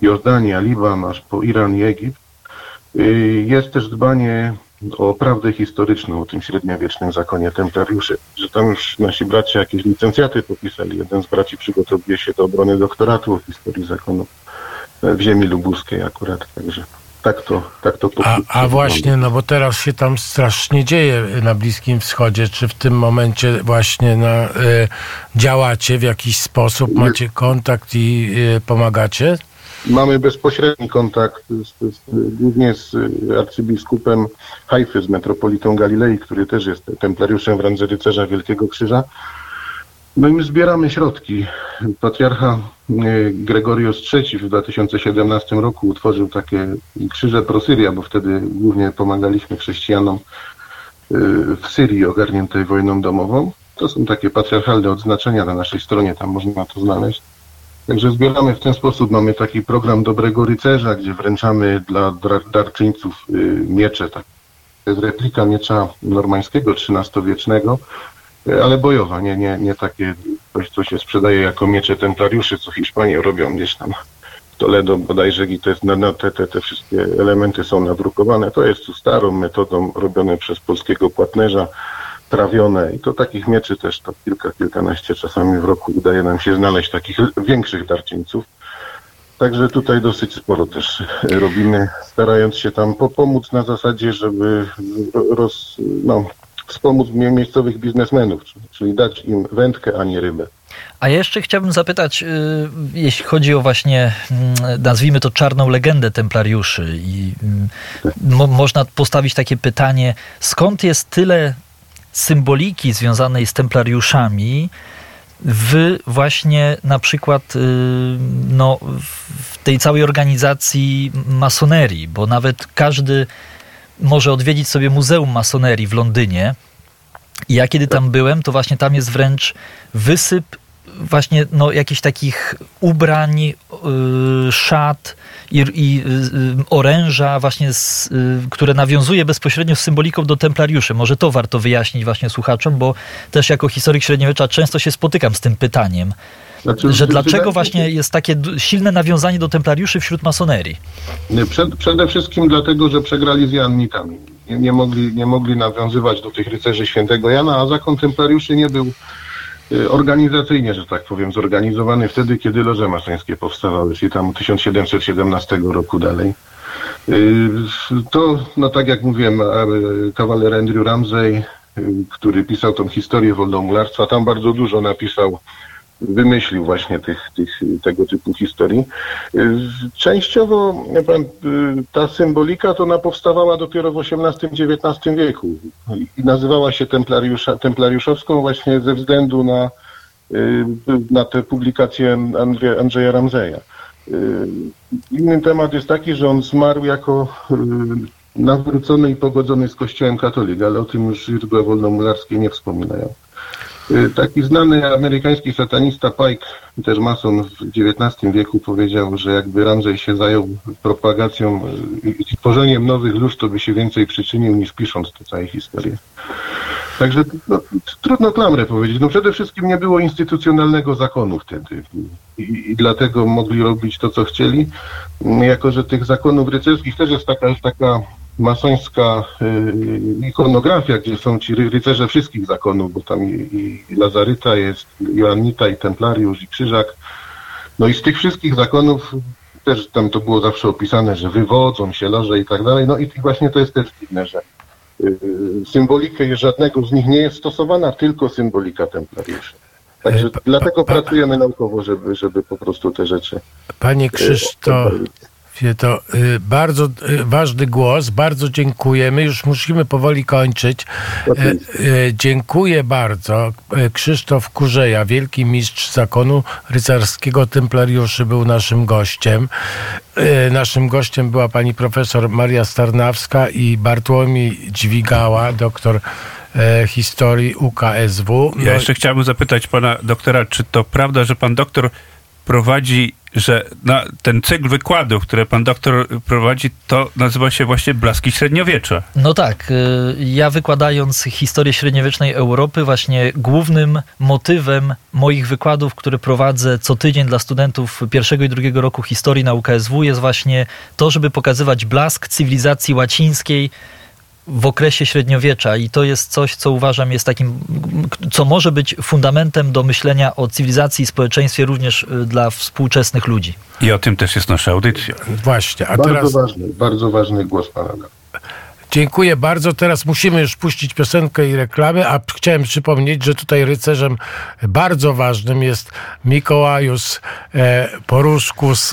Jordania, Liban, aż po Iran i Egipt, y, jest też dbanie o prawdę historyczną, o tym średniowiecznym zakonie templariuszy, że tam już nasi bracia jakieś licencjaty popisali. Jeden z braci przygotowuje się do obrony doktoratu o historii zakonu w ziemi lubuskiej akurat, także tak to, tak to A, a właśnie, no bo teraz się tam strasznie dzieje na Bliskim Wschodzie. Czy w tym momencie właśnie na, y, działacie w jakiś sposób, macie kontakt i y, pomagacie? Mamy bezpośredni kontakt z, z, głównie z y, arcybiskupem Hajfy, z metropolitą Galilei, który też jest templariuszem w randze rycerza Wielkiego Krzyża. No i my zbieramy środki. Patriarcha y, Gregorios III w 2017 roku utworzył takie krzyże prosyria, bo wtedy głównie pomagaliśmy chrześcijanom y, w Syrii ogarniętej wojną domową. To są takie patriarchalne odznaczenia na naszej stronie, tam można to znaleźć. Także zbieramy w ten sposób. Mamy taki program Dobrego Rycerza, gdzie wręczamy dla dar- darczyńców y, miecze. Tak. To jest replika miecza normańskiego, XIII-wiecznego, y, ale bojowa, nie, nie, nie takie coś, co się sprzedaje jako miecze templariuszy, co Hiszpanie robią gdzieś tam Toledo bodajże i to jest, na, na te, te, te wszystkie elementy są nadrukowane. To jest tu starą metodą robione przez polskiego płatnerza trawione i to takich mieczy też to kilka, kilkanaście czasami w roku udaje nam się znaleźć takich większych darczyńców. Także tutaj dosyć sporo też robimy, starając się tam po- pomóc na zasadzie, żeby ro- roz, no, wspomóc mie- miejscowych biznesmenów, czyli- dać im wędkę, a nie rybę. A jeszcze chciałbym zapytać, y, jeśli chodzi o właśnie, mm, nazwijmy to czarną legendę templariuszy i y, mo, można postawić takie pytanie, skąd jest tyle symboliki związanej z templariuszami w właśnie na przykład y, no, w tej całej organizacji masonerii, bo nawet każdy może odwiedzić sobie Muzeum Masonerii w Londynie, ja kiedy tam byłem, to właśnie tam jest wręcz wysyp właśnie no, jakichś takich ubrań, yy, szat i, i yy, oręża właśnie, z, yy, które nawiązuje bezpośrednio z symboliką do templariuszy. Może to warto wyjaśnić właśnie słuchaczom, bo też jako historyk średniowiecza często się spotykam z tym pytaniem, Znaczy, że dlaczego właśnie jest takie silne nawiązanie do templariuszy wśród masonerii. Przed, przede wszystkim dlatego, że przegrali z Jannikami. Nie, nie, mogli, nie mogli nawiązywać do tych rycerzy świętego Jana, a zakon templariuszy nie był y, organizacyjnie, że tak powiem, zorganizowany wtedy, kiedy loże masońskie powstawały, czyli tam 1717 roku dalej. Y, To, no tak jak mówiłem, y, kawaler Andrew Ramsey, y, który pisał tą historię wolnomularstwa, tam bardzo dużo napisał wymyślił właśnie tych, tych, tego typu historii. Y, Częściowo pan, y, ta symbolika to ona powstawała dopiero w XVIII-XIX wieku i nazywała się templariusza, templariuszowską właśnie ze względu na, y, na te publikacje Andrzeja, Ramzeja. Inny temat jest taki, że on zmarł jako nawrócony i pogodzony z kościołem katolik, ale o tym już źródła wolnomularskie nie wspominają. Y, Taki znany amerykański satanista Pike, też mason w XIX wieku powiedział, że jakby Ramsey się zajął propagacją i tworzeniem nowych lóż, to by się więcej przyczynił niż pisząc tę całą historię. Także no, trudno klamrę powiedzieć. No przede wszystkim nie było instytucjonalnego zakonu wtedy i, i dlatego mogli robić to, co chcieli. Jako, że tych zakonów rycerskich też jest taka, jest taka masońska y, ikonografia, gdzie są ci ry- rycerze wszystkich zakonów, bo tam i, i Lazaryta jest, Joannita i Templariusz i Krzyżak. No i z tych wszystkich zakonów też tam to było zawsze opisane, że wywodzą się loże i tak dalej. No i właśnie to jest też dziwne, że y, symbolikę żadnego z nich nie jest stosowana, tylko symbolika templariuszy. Także pa- dlatego pa- pracujemy naukowo, żeby, żeby po prostu te rzeczy... Panie y, Krzysztof. To y, bardzo y, ważny głos, bardzo dziękujemy. Już musimy powoli kończyć. E, dziękuję bardzo. Krzysztof Kurzeja, wielki mistrz zakonu rycerskiego Templariuszy, był naszym gościem. Naszym gościem była pani profesor Maria Starnawska i Bartłomiej Dźwigała, doktor historii UKSW. Ja No, jeszcze chciałbym zapytać pana doktora, czy to prawda, że pan doktor prowadzi, że na ten cykl wykładów, które pan doktor prowadzi, to nazywa się właśnie Blaski Średniowiecza. No tak, y, ja wykładając historię średniowiecznej Europy, właśnie głównym motywem moich wykładów, które prowadzę co tydzień dla studentów pierwszego i drugiego roku historii na UKSW jest właśnie to, żeby pokazywać blask cywilizacji łacińskiej w okresie średniowiecza i to jest coś, co uważam jest takim, co może być fundamentem do myślenia o cywilizacji i społeczeństwie również y, dla współczesnych ludzi. I o tym też jest nasza audycja. Właśnie, a Bardzo teraz... ważny, bardzo ważny głos pana. Dziękuję bardzo. Teraz musimy już puścić piosenkę i reklamy, a chciałem przypomnieć, że tutaj rycerzem bardzo ważnym jest Mikołajus e,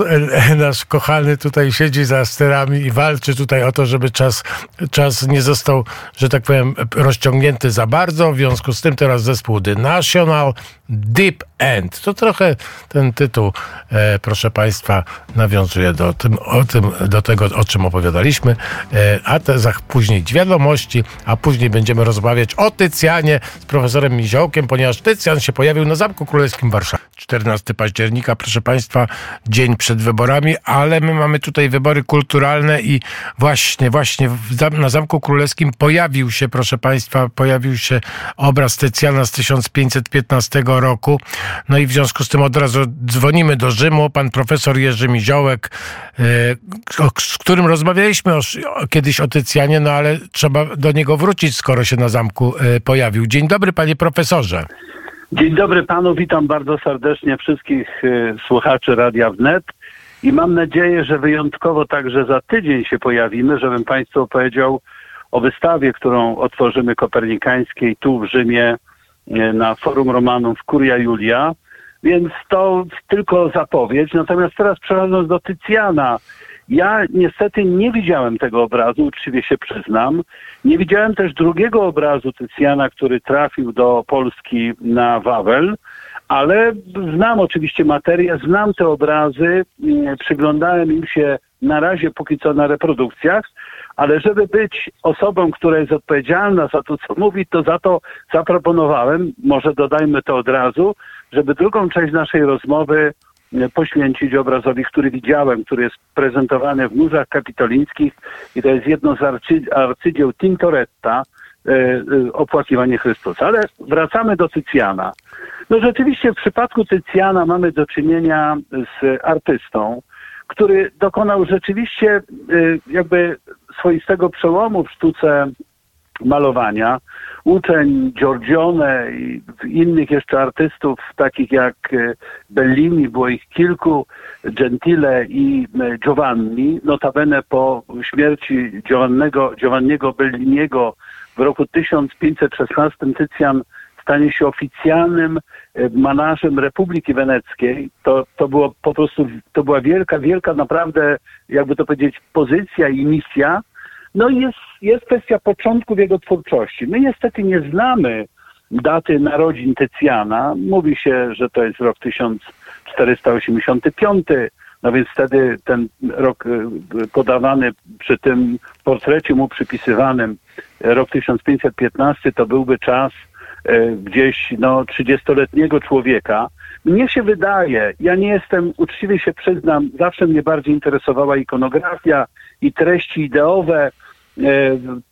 e, [LAUGHS] nasz kochany tutaj siedzi za sterami i walczy tutaj o to, żeby czas, czas nie został, że tak powiem, rozciągnięty za bardzo. W związku z tym teraz zespół The National Deep End. To trochę ten tytuł, e, proszę Państwa, nawiązuje do, tym, o tym, do tego, o czym opowiadaliśmy, e, a te za później wiadomości, a później będziemy rozmawiać o Tycjanie z profesorem Miziołkiem, ponieważ Tycjan się pojawił na Zamku Królewskim w Warszawie. 14 października, proszę Państwa, dzień przed wyborami, ale my mamy tutaj wybory kulturalne i właśnie, właśnie na Zamku Królewskim pojawił się, proszę Państwa, pojawił się obraz Tycjana z 1515 roku. No i w związku z tym od razu dzwonimy do Rzymu. Pan profesor Jerzy Miziołek, e, z którym rozmawialiśmy o, o, kiedyś o Tycjanie, no ale trzeba do niego wrócić, skoro się na zamku e, pojawił. Dzień dobry, panie profesorze. Dzień dobry panu, witam bardzo serdecznie wszystkich y, słuchaczy Radia Wnet i mam nadzieję, że wyjątkowo także za tydzień się pojawimy, żebym państwu opowiedział o wystawie, którą otworzymy kopernikańskiej tu w Rzymie y, na Forum Romanum w Curia Julia. Więc to tylko zapowiedź. Natomiast teraz przechodząc do Tycjana, ja niestety nie widziałem tego obrazu, uczciwie się przyznam. Nie widziałem też drugiego obrazu Tycjana, który trafił do Polski na Wawel, ale znam oczywiście materię, znam te obrazy, mm, przyglądałem im się na razie póki co na reprodukcjach, ale żeby być osobą, która jest odpowiedzialna za to, co mówi, to za to zaproponowałem, może dodajmy to od razu, żeby drugą część naszej rozmowy poświęcić obrazowi, który widziałem, który jest prezentowany w Murzach Kapitolińskich i to jest jedno z arcy, arcydzieł Tintoretta, e, e, Opłakiwanie Chrystusa. Ale wracamy do Tycjana. No rzeczywiście w przypadku Tycjana mamy do czynienia z artystą, który dokonał rzeczywiście e, jakby swoistego przełomu w sztuce malowania. Uczeń Giorgione i innych jeszcze artystów, takich jak e, Bellini, było ich kilku, Gentile i Giovanni, notabene po śmierci Giovannego, Giovanniego Belliniego w roku 1516 Tycjan stanie się oficjalnym e, manarzem Republiki Weneckiej. To, to było po prostu, to była wielka, wielka naprawdę, jakby to powiedzieć, pozycja i misja. No i jest, jest kwestia początków jego twórczości. My niestety nie znamy daty narodzin Tycjana. Mówi się, że to jest rok 1485, no więc wtedy ten rok y, podawany przy tym portrecie mu przypisywanym, rok 1515, to byłby czas y, gdzieś no 30-letniego człowieka. Mnie się wydaje, ja nie jestem, uczciwie się przyznam, zawsze mnie bardziej interesowała ikonografia i treści ideowe, e,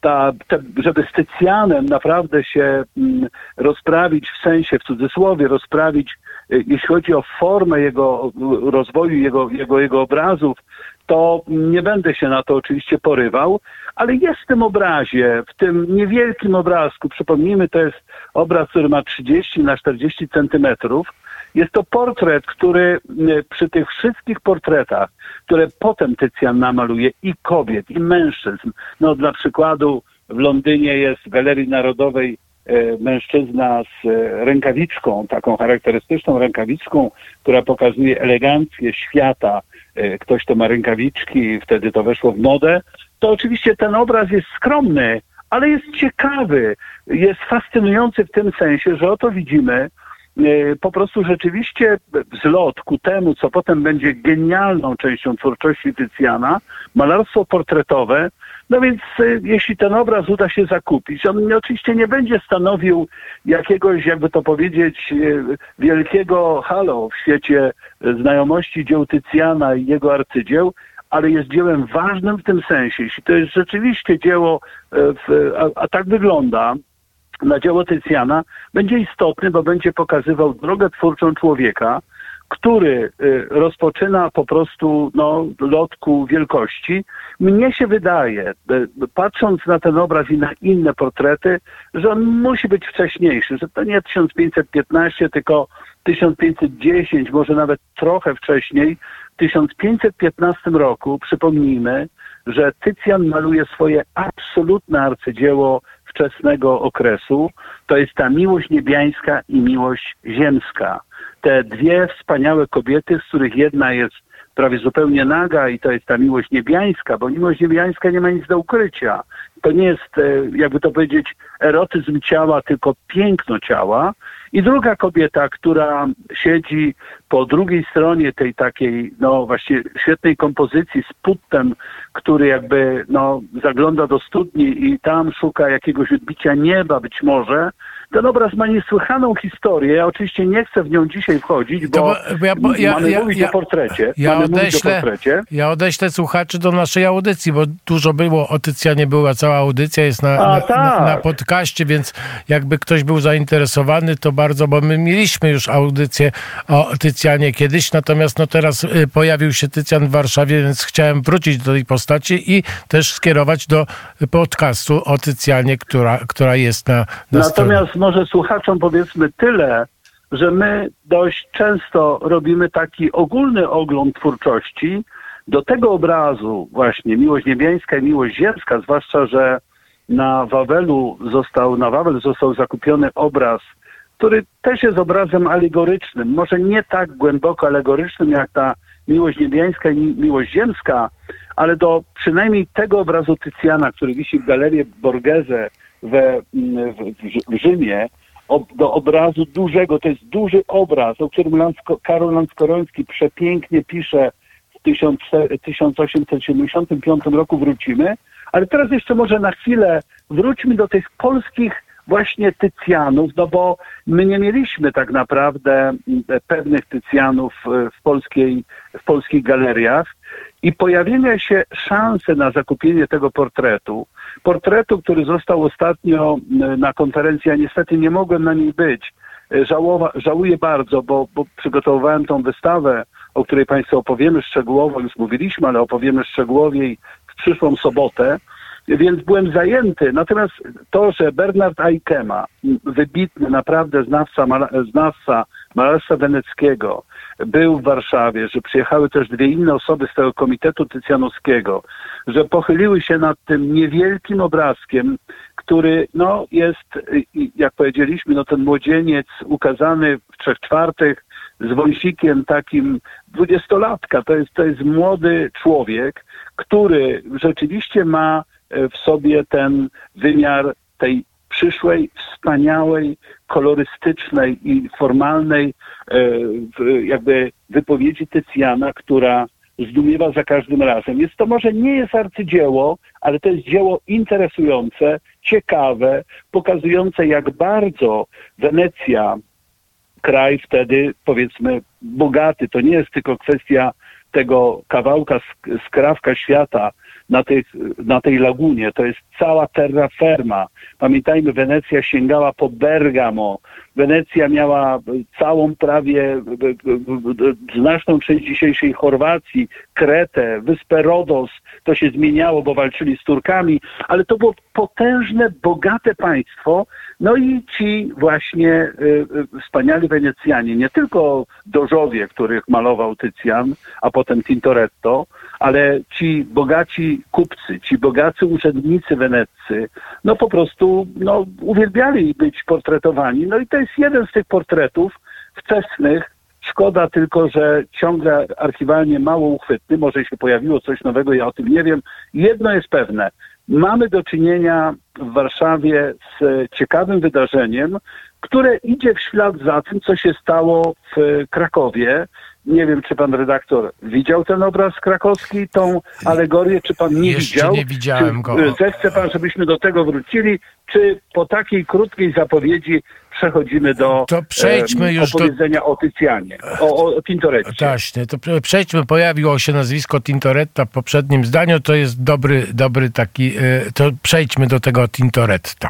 ta, te, żeby z Tycjanem naprawdę się mm, rozprawić w sensie, w cudzysłowie, rozprawić, e, jeśli chodzi o formę jego e, rozwoju, jego, jego, jego obrazów, to nie będę się na to oczywiście porywał, ale jest w tym obrazie, w tym niewielkim obrazku, przypomnijmy, to jest obraz, który ma 30 na 40 centymetrów, Jest to portret, który przy tych wszystkich portretach, które potem Tycjan namaluje i kobiet, i mężczyzn. No dla przykładu w Londynie jest w Galerii Narodowej e, mężczyzna z e, rękawiczką, taką charakterystyczną rękawiczką, która pokazuje elegancję świata. E, Ktoś to ma rękawiczki, wtedy to weszło w modę. To oczywiście ten obraz jest skromny, ale jest ciekawy, jest fascynujący w tym sensie, że oto widzimy e, po prostu rzeczywiście wzlot ku temu, co potem będzie genialną częścią twórczości Tycjana, malarstwo portretowe. No więc e, jeśli ten obraz uda się zakupić, on oczywiście nie będzie stanowił jakiegoś, jakby to powiedzieć, e, wielkiego halo w świecie znajomości dzieł Tycjana i jego arcydzieł, ale jest dziełem ważnym w tym sensie. Jeśli to jest rzeczywiście dzieło, e, w, a, a tak wygląda, na dzieło Tycjana będzie istotny, bo będzie pokazywał drogę twórczą człowieka, który y, rozpoczyna po prostu no, lot ku wielkości. Mnie się wydaje, y, patrząc na ten obraz i na inne portrety, że on musi być wcześniejszy, że to nie 1515, tylko 1510, może nawet trochę wcześniej. W 1515 roku, przypomnijmy, że Tycjan maluje swoje absolutne arcydzieło wczesnego okresu. To jest ta miłość niebiańska i miłość ziemska. Te dwie wspaniałe kobiety, z których jedna jest prawie zupełnie naga i to jest ta miłość niebiańska, bo miłość niebiańska nie ma nic do ukrycia. To nie jest, e, jakby to powiedzieć, erotyzm ciała, tylko piękno ciała. I druga kobieta, która siedzi po drugiej stronie tej takiej, no właśnie świetnej kompozycji z puttem, który jakby, no, zagląda do studni i tam szuka jakiegoś odbicia nieba być może. Ten obraz ma niesłychaną historię. Ja oczywiście nie chcę w nią dzisiaj wchodzić, bo, bo- ja- bo ja- mamy ja- mówić ja- o portrecie. Ja mamy mówić o odeślę, portrecie. ja odeślę słuchaczy do naszej audycji, bo dużo było o Tycjanie, była cała audycja, jest na, A, na, tak. na, na podcaście, więc jakby ktoś był zainteresowany, to bardzo, bo my mieliśmy już audycję o Tycjanie kiedyś, natomiast no teraz y, pojawił się Tycjan w Warszawie, więc chciałem wrócić do tej postaci i też skierować do podcastu o Tycjanie, która, która jest na, na stronie. Może słuchaczom powiedzmy tyle, że my dość często robimy taki ogólny ogląd twórczości do tego obrazu właśnie miłość niebiańska i miłość ziemska, zwłaszcza, że na Wawelu został, na Wawel został zakupiony obraz, który też jest obrazem alegorycznym, może nie tak głęboko alegorycznym jak ta miłość niebiańska i mi- miłość ziemska, ale do przynajmniej tego obrazu Tycjana, który wisi w Galerii Borghese we, mm, w, w, Rzymie, ob, do obrazu dużego, to jest duży obraz, o którym Lansko, Karol Lanskoroński przepięknie pisze w 1400 1875 roku wrócimy, ale teraz jeszcze może na chwilę wróćmy do tych polskich właśnie Tycjanów, no bo my nie mieliśmy tak naprawdę mm, pewnych Tycjanów e, w, polskiej, w polskich galeriach i pojawienia się szansy na zakupienie tego portretu, portretu, który został ostatnio m, na konferencji, ja niestety nie mogłem na niej być, E, Żałowa, żałuję bardzo, bo, bo tą wystawę, o której Państwu opowiemy szczegółowo, już mówiliśmy, ale opowiemy szczegółowiej w przyszłą sobotę, więc byłem zajęty. Natomiast to, że Bernard Aikema, wybitny naprawdę znawca, znawca malarstwa weneckiego, był w Warszawie, że przyjechały też dwie inne osoby z tego Komitetu Tycjanowskiego, że pochyliły się nad tym niewielkim obrazkiem, który no, jest, jak powiedzieliśmy, no, ten młodzieniec ukazany w trzech czwartych z wąsikiem takim dwudziestolatka. To jest, to jest młody człowiek, który rzeczywiście ma e, w sobie ten wymiar tej przyszłej, wspaniałej, kolorystycznej i formalnej e, jakby wypowiedzi Tycjana, która zdumiewa za każdym razem. Jest to może nie jest arcydzieło, ale to jest dzieło interesujące, ciekawe, pokazujące jak bardzo Wenecja, kraj wtedy powiedzmy bogaty, to nie jest tylko kwestia tego kawałka sk- skrawka świata, na, tych, na tej lagunie. To jest cała terraferma. Pamiętajmy, Wenecja sięgała po Bergamo. Wenecja miała całą prawie znaczną część dzisiejszej Chorwacji, Kretę, wyspę Rodos. To się zmieniało, bo walczyli z Turkami, ale to było potężne, bogate państwo. No i ci właśnie y, y, wspaniali Wenecjanie, nie tylko dożowie, których malował Tycjan, a potem Tintoretto, ale ci bogaci kupcy, ci bogacy urzędnicy weneccy, no po prostu no, uwielbiali być portretowani. No i to jest jeden z tych portretów wczesnych. Szkoda tylko, że ciągle archiwalnie mało uchwytny. Może się pojawiło coś nowego, ja o tym nie wiem. Jedno jest pewne. Mamy do czynienia w Warszawie z ciekawym wydarzeniem, które idzie w ślad za tym, co się stało w Krakowie nie wiem, czy pan redaktor widział ten obraz krakowski, tą alegorię, czy pan nie Jeszcze widział? nie widziałem czy, go. Zechce pan, żebyśmy do tego wrócili, czy po takiej krótkiej zapowiedzi przechodzimy do To przejdźmy em, już do- opowiedzenia o Tycjanie, o, o, Tintoretcie. Właśnie, to prze- przejdźmy, pojawiło się nazwisko Tintoretta w poprzednim zdaniu, to jest dobry, dobry taki, e, to przejdźmy do tego Tintoretta,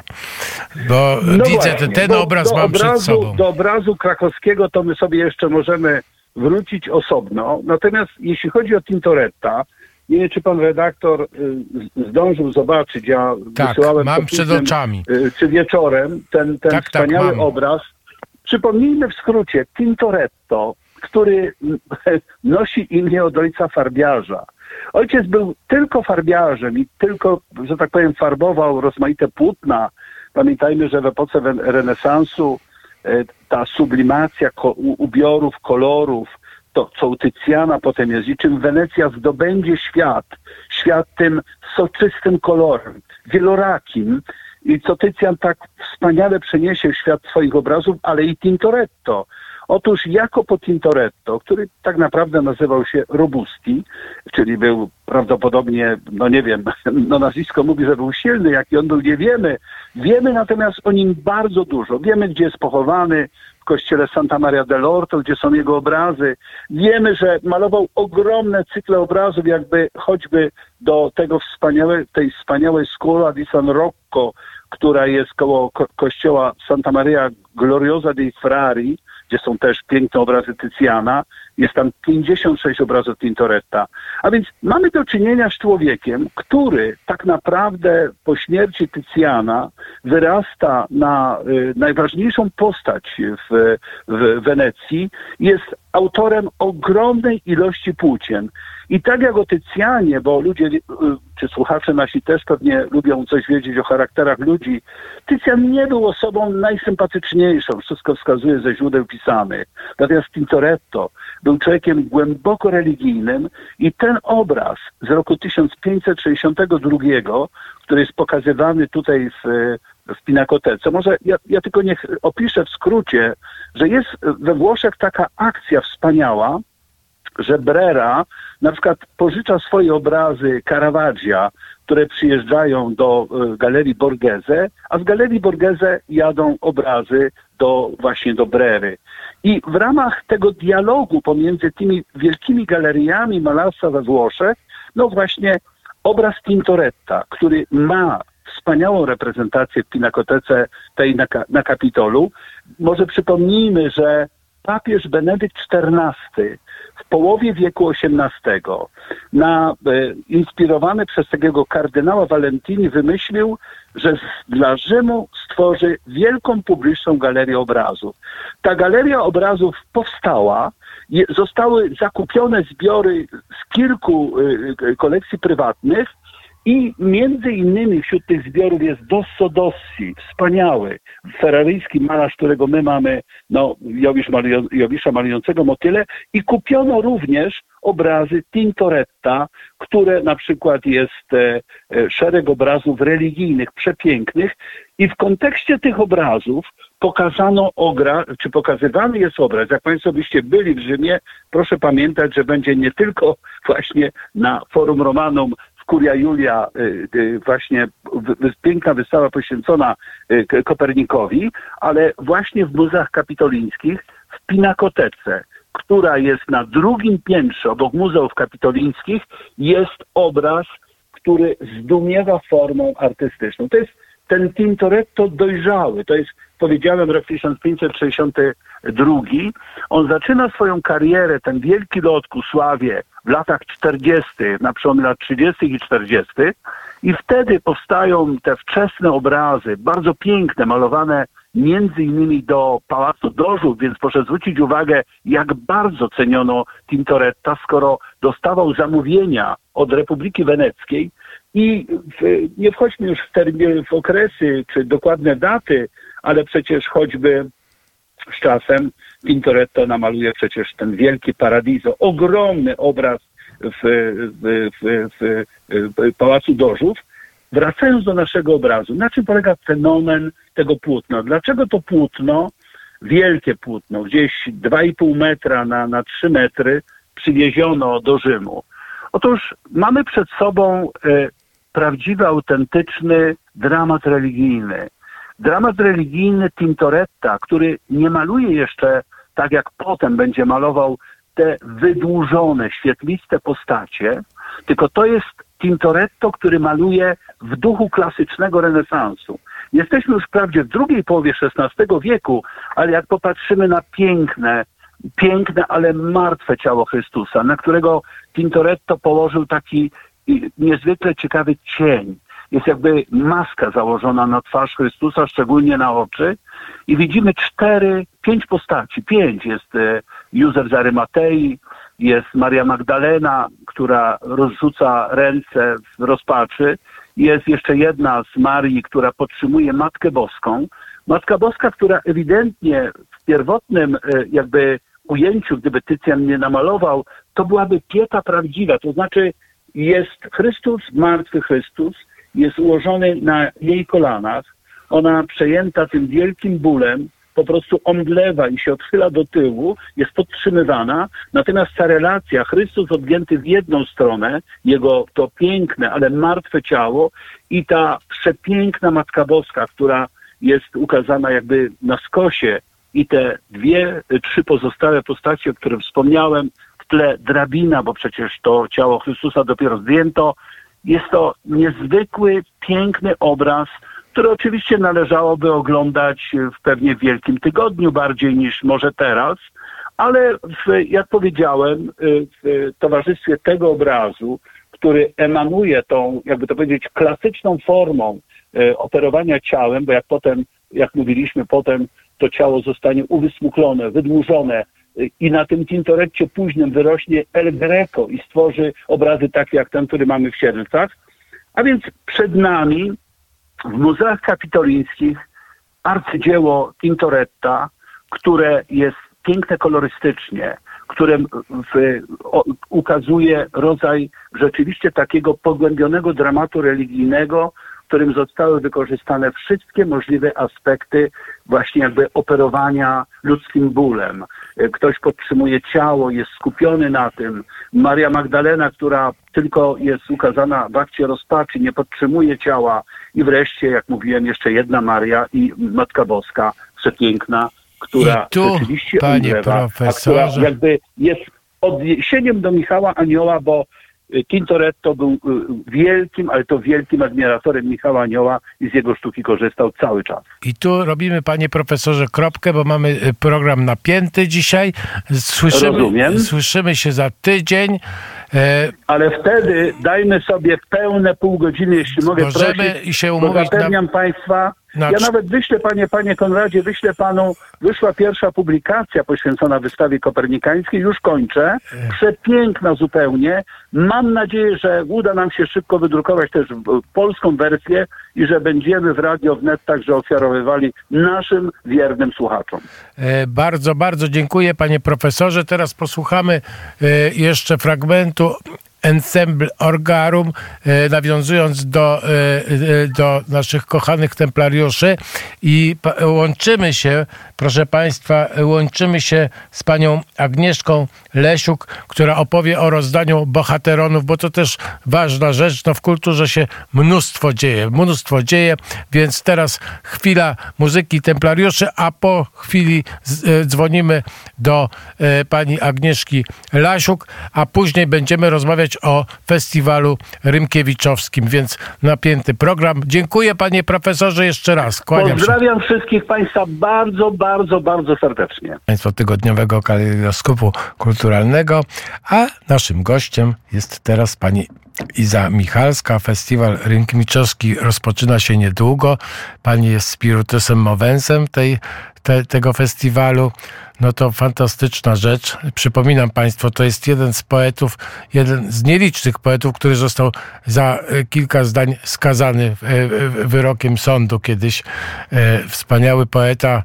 bo No widzę, właśnie, ten, ten do- obraz do mam obrazu, przed sobą. Do obrazu krakowskiego to my sobie jeszcze możemy wrócić osobno. Natomiast jeśli chodzi o Tintoretta, nie wiem, czy pan redaktor y, zdążył zobaczyć, ja Tak, wysyłałem mam przed późnym, oczami. y, czy wieczorem ten, ten Tak, tak, wspaniały mam. obraz. Przypomnijmy w skrócie, Tintoretto, który [LAUGHS] nosi imię od ojca farbiarza. Ojciec był tylko farbiarzem i tylko, że tak powiem, farbował rozmaite płótna. Pamiętajmy, że w epoce renesansu ta sublimacja ubiorów, kolorów, to co u Tycjana potem jest i czym Wenecja zdobędzie świat, świat tym soczystym kolorem, wielorakim i co Tycjan tak wspaniale przeniesie w świat swoich obrazów, ale i Tintoretto. Otóż jako po Tintoretto, który tak naprawdę nazywał się Robusti, czyli był prawdopodobnie, no nie wiem, [LAUGHS] no nazwisko mówi, że był silny, jaki on był, nie wiemy. Wiemy natomiast o nim bardzo dużo. Wiemy, gdzie jest pochowany, w kościele Santa Maria dell'Orto, gdzie są jego obrazy. Wiemy, że malował ogromne cykle obrazów, jakby choćby do tego wspaniałe, tej wspaniałej Scuola di San Rocco, która jest koło ko- kościoła Santa Maria Gloriosa dei Frari, gdzie są też piękne obrazy Tycjana. Jest tam 56 obrazów Tintoretta. A więc mamy do czynienia z człowiekiem, który tak naprawdę po śmierci Tycjana wyrasta na y, najważniejszą postać w, w Wenecji. Jest autorem ogromnej ilości płócien. I tak jak o Tycjanie, bo ludzie, y, czy słuchacze nasi też pewnie lubią coś wiedzieć o charakterach ludzi, Tycjan nie był osobą najsympatyczniejszą, wszystko wskazuje ze źródeł pisanych. Natomiast Tintoretto był człowiekiem głęboko religijnym i ten obraz z roku 1562, który jest pokazywany tutaj w, w Pinakotece, może ja, ja tylko niech opiszę w skrócie, że jest we Włoszech taka akcja wspaniała, że Brera na przykład pożycza swoje obrazy Caravaggia, które przyjeżdżają do e, Galerii Borghese, a z Galerii Borghese jadą obrazy do właśnie do Brery. I w ramach tego dialogu pomiędzy tymi wielkimi galeriami malarstwa we Włoszech, no właśnie obraz Tintoretta, który ma wspaniałą reprezentację w Pinakotece tej na, na Kapitolu. Może przypomnijmy, że papież Benedykt XIV w połowie wieku XVIII, na, e, inspirowany przez takiego kardynała Valentini, wymyślił, że dla Rzymu stworzy wielką publiczną galerię obrazów. Ta galeria obrazów powstała, je, zostały zakupione zbiory z kilku e, kolekcji prywatnych i między innymi wśród tych zbiorów jest Dosso Dossi, wspaniały, ferraryjski malarz, którego my mamy, no, Jowisz malują, Jowisza malującego motyle i kupiono również obrazy Tintoretta, które na przykład jest e, e, szereg obrazów religijnych, przepięknych i w kontekście tych obrazów pokazano ogra, czy pokazywany jest obraz. Jak Państwo byście byli w Rzymie, proszę pamiętać, że będzie nie tylko właśnie na Forum Romanum Kuria Julia y, y, właśnie piękna wystawa poświęcona y, Kopernikowi, ale właśnie w muzeach kapitolińskich w Pinakotece, która jest na drugim piętrze obok muzeów kapitolińskich, jest obraz który zdumiewa formą artystyczną. To jest ten Tintoretto dojrzały, to jest, powiedziałem, rok 1562. On zaczyna swoją karierę, ten wielki lot ku sławie w latach 40., na przełomie lat 30. i 40. I wtedy powstają te wczesne obrazy, bardzo piękne, malowane między innymi do Pałacu Dożów, więc proszę zwrócić uwagę, jak bardzo ceniono Tintoretta, skoro dostawał zamówienia od Republiki Weneckiej i w, nie wchodźmy już w, termin, w okresy czy dokładne daty, ale przecież choćby z czasem Tintoretto namaluje przecież ten wielki Paradiso, ogromny obraz w, w, w, w Pałacu Dożów. Wracając do naszego obrazu, na czym polega fenomen tego płótna? Dlaczego to płótno, wielkie płótno, gdzieś 2,5 metra na, na 3 metry, przywieziono do Rzymu? Otóż mamy przed sobą e, prawdziwy, autentyczny dramat religijny. Dramat religijny Tintoretta, który nie maluje jeszcze tak jak potem będzie malował te wydłużone, świetliste postacie, tylko to jest Tintoretto, który maluje w duchu klasycznego renesansu. Jesteśmy już wprawdzie w drugiej połowie XVI wieku, ale jak popatrzymy na piękne, piękne, ale martwe ciało Chrystusa, na którego Tintoretto położył taki niezwykle ciekawy cień. Jest jakby maska założona na twarz Chrystusa, szczególnie na oczy. I widzimy cztery, pięć postaci. Pięć. Jest e, Józef z Arymatei, jest Maria Magdalena, która rozrzuca ręce w rozpaczy. Jest jeszcze jedna z Marii, która podtrzymuje Matkę Boską. Matka Boska, która ewidentnie w pierwotnym e, jakby ujęciu, gdyby Tycjan nie namalował, to byłaby pieta prawdziwa, to znaczy jest Chrystus, martwy Chrystus, jest ułożony na jej kolanach, ona przejęta tym wielkim bólem, po prostu omdlewa i się odchyla do tyłu, jest podtrzymywana, natomiast ta relacja, Chrystus odgięty w jedną stronę, jego to piękne, ale martwe ciało i ta przepiękna Matka Boska, która jest ukazana jakby na skosie i te dwie, trzy pozostałe postacie, o których wspomniałem, w tle drabina, bo przecież to ciało Chrystusa dopiero zdjęto, jest to niezwykły, piękny obraz, który oczywiście należałoby oglądać w pewnie Wielkim Tygodniu bardziej niż może teraz, ale w, jak powiedziałem, w towarzystwie tego obrazu, który emanuje tą, jakby to powiedzieć, klasyczną formą e, operowania ciałem, bo jak potem, jak mówiliśmy, potem to ciało zostanie uwysmuklone, wydłużone e, i na tym tintoretcie późnym wyrośnie El Greco i stworzy obrazy takie jak ten, który mamy w Siernicach. A więc przed nami w muzeach kapitolińskich arcydzieło Tintoretta, które jest piękne kolorystycznie, które w, o, ukazuje rodzaj rzeczywiście takiego pogłębionego dramatu religijnego, w którym zostały wykorzystane wszystkie możliwe aspekty właśnie jakby operowania ludzkim bólem. Ktoś podtrzymuje ciało, jest skupiony na tym. Maria Magdalena, która tylko jest ukazana w akcie rozpaczy, nie podtrzymuje ciała. I wreszcie, jak mówiłem, jeszcze jedna Maria i Matka Boska, przepiękna, która I tu, rzeczywiście panie umrewa, a która jakby jest odniesieniem do Michała Anioła, bo y, Tintoretto był y, wielkim, ale to wielkim admiratorem Michała Anioła i z jego sztuki korzystał cały czas. I tu robimy, panie profesorze, kropkę, bo mamy y, program napięty dzisiaj. Słyszymy, Rozumiem. słyszymy się za tydzień. E, Ale wtedy dajmy sobie pełne pół godziny, jeśli mogę Możemy prosić, i się bo umówić na- zapewniam Państwa, na ja cz- nawet wyślę Panie, Panie Konradzie, wyślę Panu, wyszła pierwsza publikacja poświęcona wystawie kopernikańskiej, już kończę, przepiękna zupełnie. Mam nadzieję, że uda nam się szybko wydrukować też polską wersję i że będziemy w Radio Wnet także ofiarowywali naszym wiernym słuchaczom. E, Bardzo, bardzo dziękuję panie profesorze. Teraz posłuchamy e, jeszcze fragmentu Ensemble Orgarum, e, nawiązując do, e, e, do naszych kochanych templariuszy. I łączymy się, proszę państwa, łączymy się z panią Agnieszką Lesiuk, która opowie o rozdaniu bohateronów, bo to też ważna rzecz. No w kulturze się mnóstwo dzieje, mnóstwo dzieje, więc teraz chwila muzyki templariuszy, a po chwili e, dzwonimy do e, pani Agnieszki Lasiuk, a później będziemy rozmawiać o festiwalu Rymkiewiczowskim, więc napięty program. Dziękuję panie profesorze jeszcze raz. Kłaniam się. Pozdrawiam wszystkich Państwa bardzo, bardzo, bardzo serdecznie. Państwa tygodniowego kalejdoskopu kulturalnego, a naszym gościem jest teraz pani Iza Michalska. Festiwal Rynkiewiczoski rozpoczyna się niedługo. Pani jest spirytusem mowensem tej, te, tego festiwalu. No to fantastyczna rzecz. Przypominam Państwu, to jest jeden z poetów, jeden z nielicznych poetów, który został za e, kilka zdań skazany e, wyrokiem sądu kiedyś. E, Wspaniały poeta,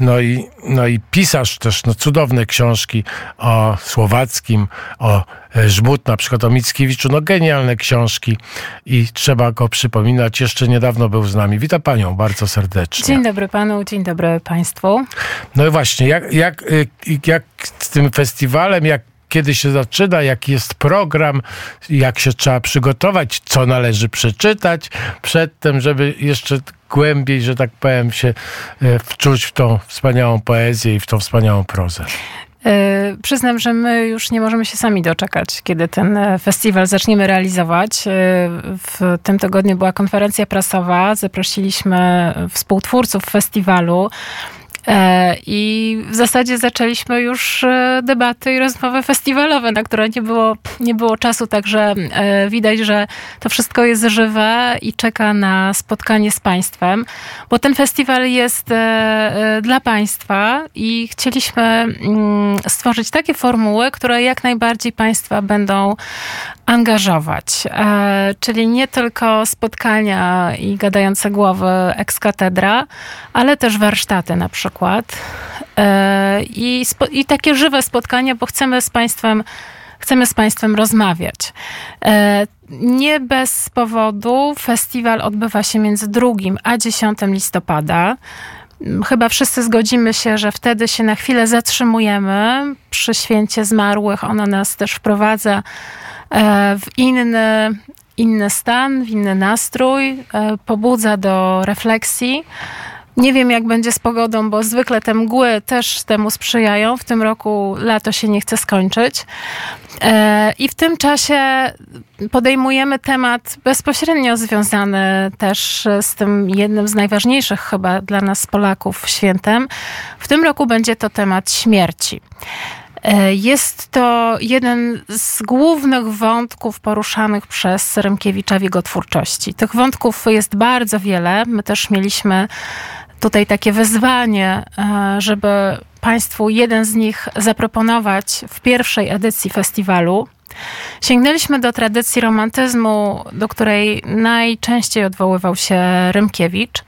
no i, no i pisarz też, no cudowne książki o Słowackim, o Żmut, na przykład o Mickiewiczu, no genialne książki i trzeba go przypominać. Jeszcze niedawno był z nami. Witam Panią bardzo serdecznie. Dzień dobry panu, dzień dobry państwu. No i właśnie, jak, jak, y, jak z tym festiwalem, jak kiedy się zaczyna, jaki jest program, jak się trzeba przygotować, co należy przeczytać przedtem, żeby jeszcze głębiej, że tak powiem, się y, wczuć w tą wspaniałą poezję i w tą wspaniałą prozę. Yy, przyznam, że my już nie możemy się sami doczekać, kiedy ten e, festiwal zaczniemy realizować. Yy, w tym tygodniu była konferencja prasowa, zaprosiliśmy współtwórców festiwalu. E, I w zasadzie zaczęliśmy już e, debaty i rozmowy festiwalowe, na które nie było, nie było czasu, także e, widać, że to wszystko jest żywe i czeka na spotkanie z Państwem, bo ten festiwal jest dla Państwa i chcieliśmy mm, stworzyć takie formuły, które jak najbardziej Państwa będą angażować. E, czyli nie tylko spotkania i gadające głowy ex katedra, ale też warsztaty na przykład. E, i, spo, I takie żywe spotkania, bo chcemy z Państwem chcemy z Państwem rozmawiać. E, Nie bez powodu festiwal odbywa się między 2 a 10 listopada. Chyba wszyscy zgodzimy się, że wtedy się na chwilę zatrzymujemy przy święcie zmarłych. Ono nas też wprowadza w inny, inny stan, w inny nastrój, e, pobudza do refleksji. Nie wiem, jak będzie z pogodą, bo zwykle te mgły też temu sprzyjają. W tym roku lato się nie chce skończyć. E, I w tym czasie podejmujemy temat bezpośrednio związany też z tym jednym z najważniejszych chyba dla nas Polaków świętem. W tym roku będzie to temat śmierci. E, Jest to jeden z głównych wątków poruszanych przez Rymkiewicza w jego twórczości. Tych wątków jest bardzo wiele. My też mieliśmy tutaj takie wyzwanie, e, żeby Państwu jeden z nich zaproponować w pierwszej edycji festiwalu. Sięgnęliśmy do tradycji romantyzmu, do której najczęściej odwoływał się Rymkiewicz.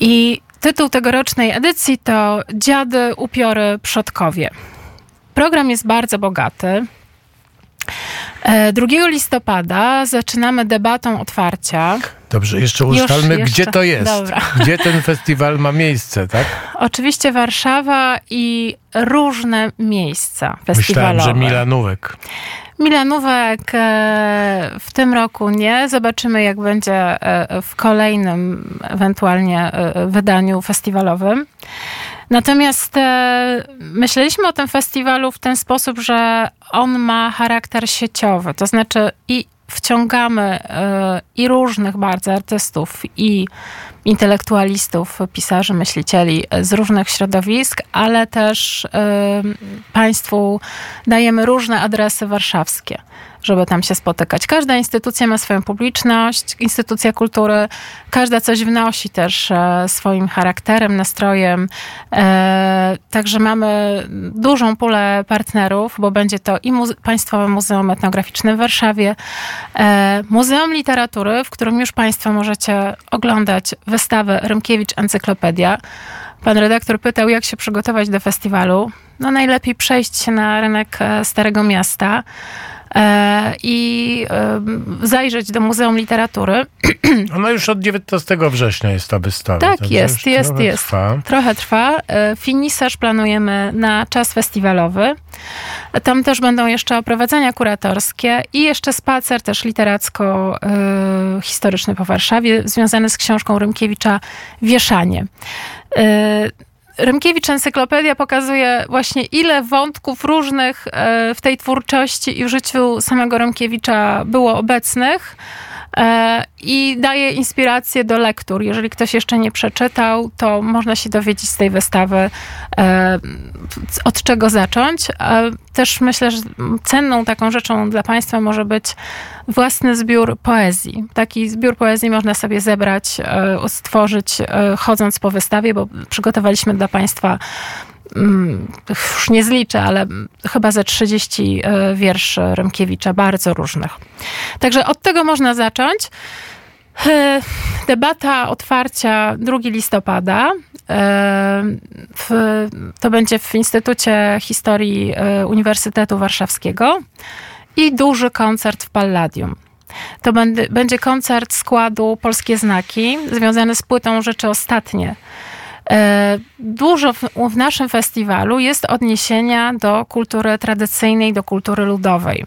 I tytuł tegorocznej edycji to Dziady, upiory, przodkowie. Program jest bardzo bogaty. E, 2 listopada zaczynamy debatą otwarcia. Dobrze, jeszcze Już, ustalmy, jeszcze. gdzie to jest. Dobra. Gdzie ten festiwal ma miejsce, tak? Oczywiście Warszawa i różne miejsca festiwalowe. Myślałem, że Milanówek. Milanówek e, w tym roku nie. Zobaczymy, jak będzie e, w kolejnym ewentualnie e, wydaniu festiwalowym. Natomiast e, myśleliśmy o tym festiwalu w ten sposób, że on ma charakter sieciowy, to znaczy i wciągamy e, i różnych bardzo artystów, i intelektualistów, pisarzy, myślicieli z różnych środowisk, ale też e, Państwu dajemy różne adresy warszawskie, żeby tam się spotykać. Każda instytucja ma swoją publiczność, instytucja kultury, każda coś wnosi też e, swoim charakterem, nastrojem. E, Także mamy dużą pulę partnerów, bo będzie to i Muze- Państwowe Muzeum Etnograficzne w Warszawie, e, Muzeum Literatury, w którym już Państwo możecie oglądać wystawę Rymkiewicz Encyklopedia. Pan redaktor pytał, jak się przygotować do festiwalu. No najlepiej przejść się na rynek Starego Miasta i e, zajrzeć do Muzeum Literatury. [CLEARS THROAT] Ona już od 19 września jest ta wystawa. Tak, jest, jest, trochę jest. Trwa. Trochę trwa. E, Finisaż planujemy na czas festiwalowy. Tam też będą jeszcze oprowadzenia kuratorskie i jeszcze spacer też literacko-historyczny po Warszawie, związany z książką Rymkiewicza Wieszanie. Rymkiewicz Encyklopedia pokazuje właśnie ile wątków różnych e, w tej twórczości i w życiu samego Rymkiewicza było obecnych i daje inspirację do lektur. Jeżeli ktoś jeszcze nie przeczytał, to można się dowiedzieć z tej wystawy, e, od czego zacząć. Też myślę, że cenną taką rzeczą dla Państwa może być własny zbiór poezji. Taki zbiór poezji można sobie zebrać, stworzyć chodząc po wystawie, bo przygotowaliśmy dla Państwa już nie zliczę, ale chyba ze 30 wierszy Rymkiewicza, bardzo różnych. Także od tego można zacząć. Debata otwarcia 2 listopada. W, to będzie w Instytucie Historii Uniwersytetu Warszawskiego i duży koncert w Palladium. To będzie koncert składu Polskie Znaki, związany z płytą Rzeczy Ostatnie. Dużo w, w, naszym festiwalu jest odniesienia do kultury tradycyjnej, do kultury ludowej.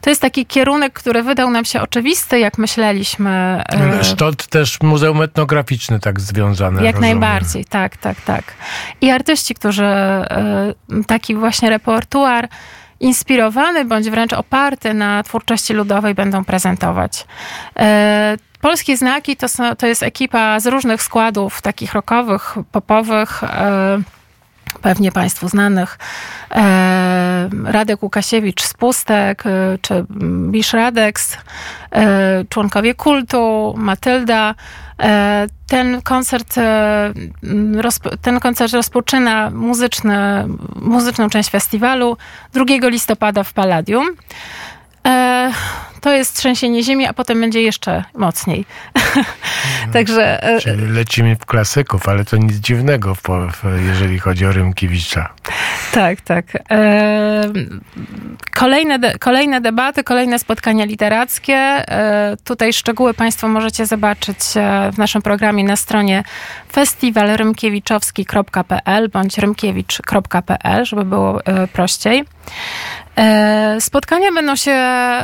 To jest taki kierunek, który wydał nam się oczywisty, jak myśleliśmy. Stąd też Muzeum Etnograficzne tak związane. Jak rozumiem. najbardziej, tak, tak, tak. I artyści, którzy taki właśnie repertuar inspirowany bądź wręcz oparty na twórczości ludowej będą prezentować. Polskie Znaki to, są, to jest ekipa z różnych składów, takich rockowych, popowych, pewnie Państwu znanych. Radek Łukasiewicz z Pustek, czy Bisz Radeks, członkowie kultu, Matylda. Ten koncert, ten koncert rozpoczyna muzyczny, muzyczną część festiwalu 2 listopada w Palladium. To jest trzęsienie ziemi, a potem będzie jeszcze mocniej. [LAUGHS] Także. Czyli lecimy w klasyków, ale to nic dziwnego, w, w, jeżeli chodzi o Rymkiewicza. Tak, tak. Kolejne, de, kolejne debaty, kolejne spotkania literackie. Tutaj szczegóły Państwo możecie zobaczyć w naszym programie na stronie festiwalrymkiewiczowski.pl bądź rymkiewicz.pl, żeby było prościej. Spotkania będą się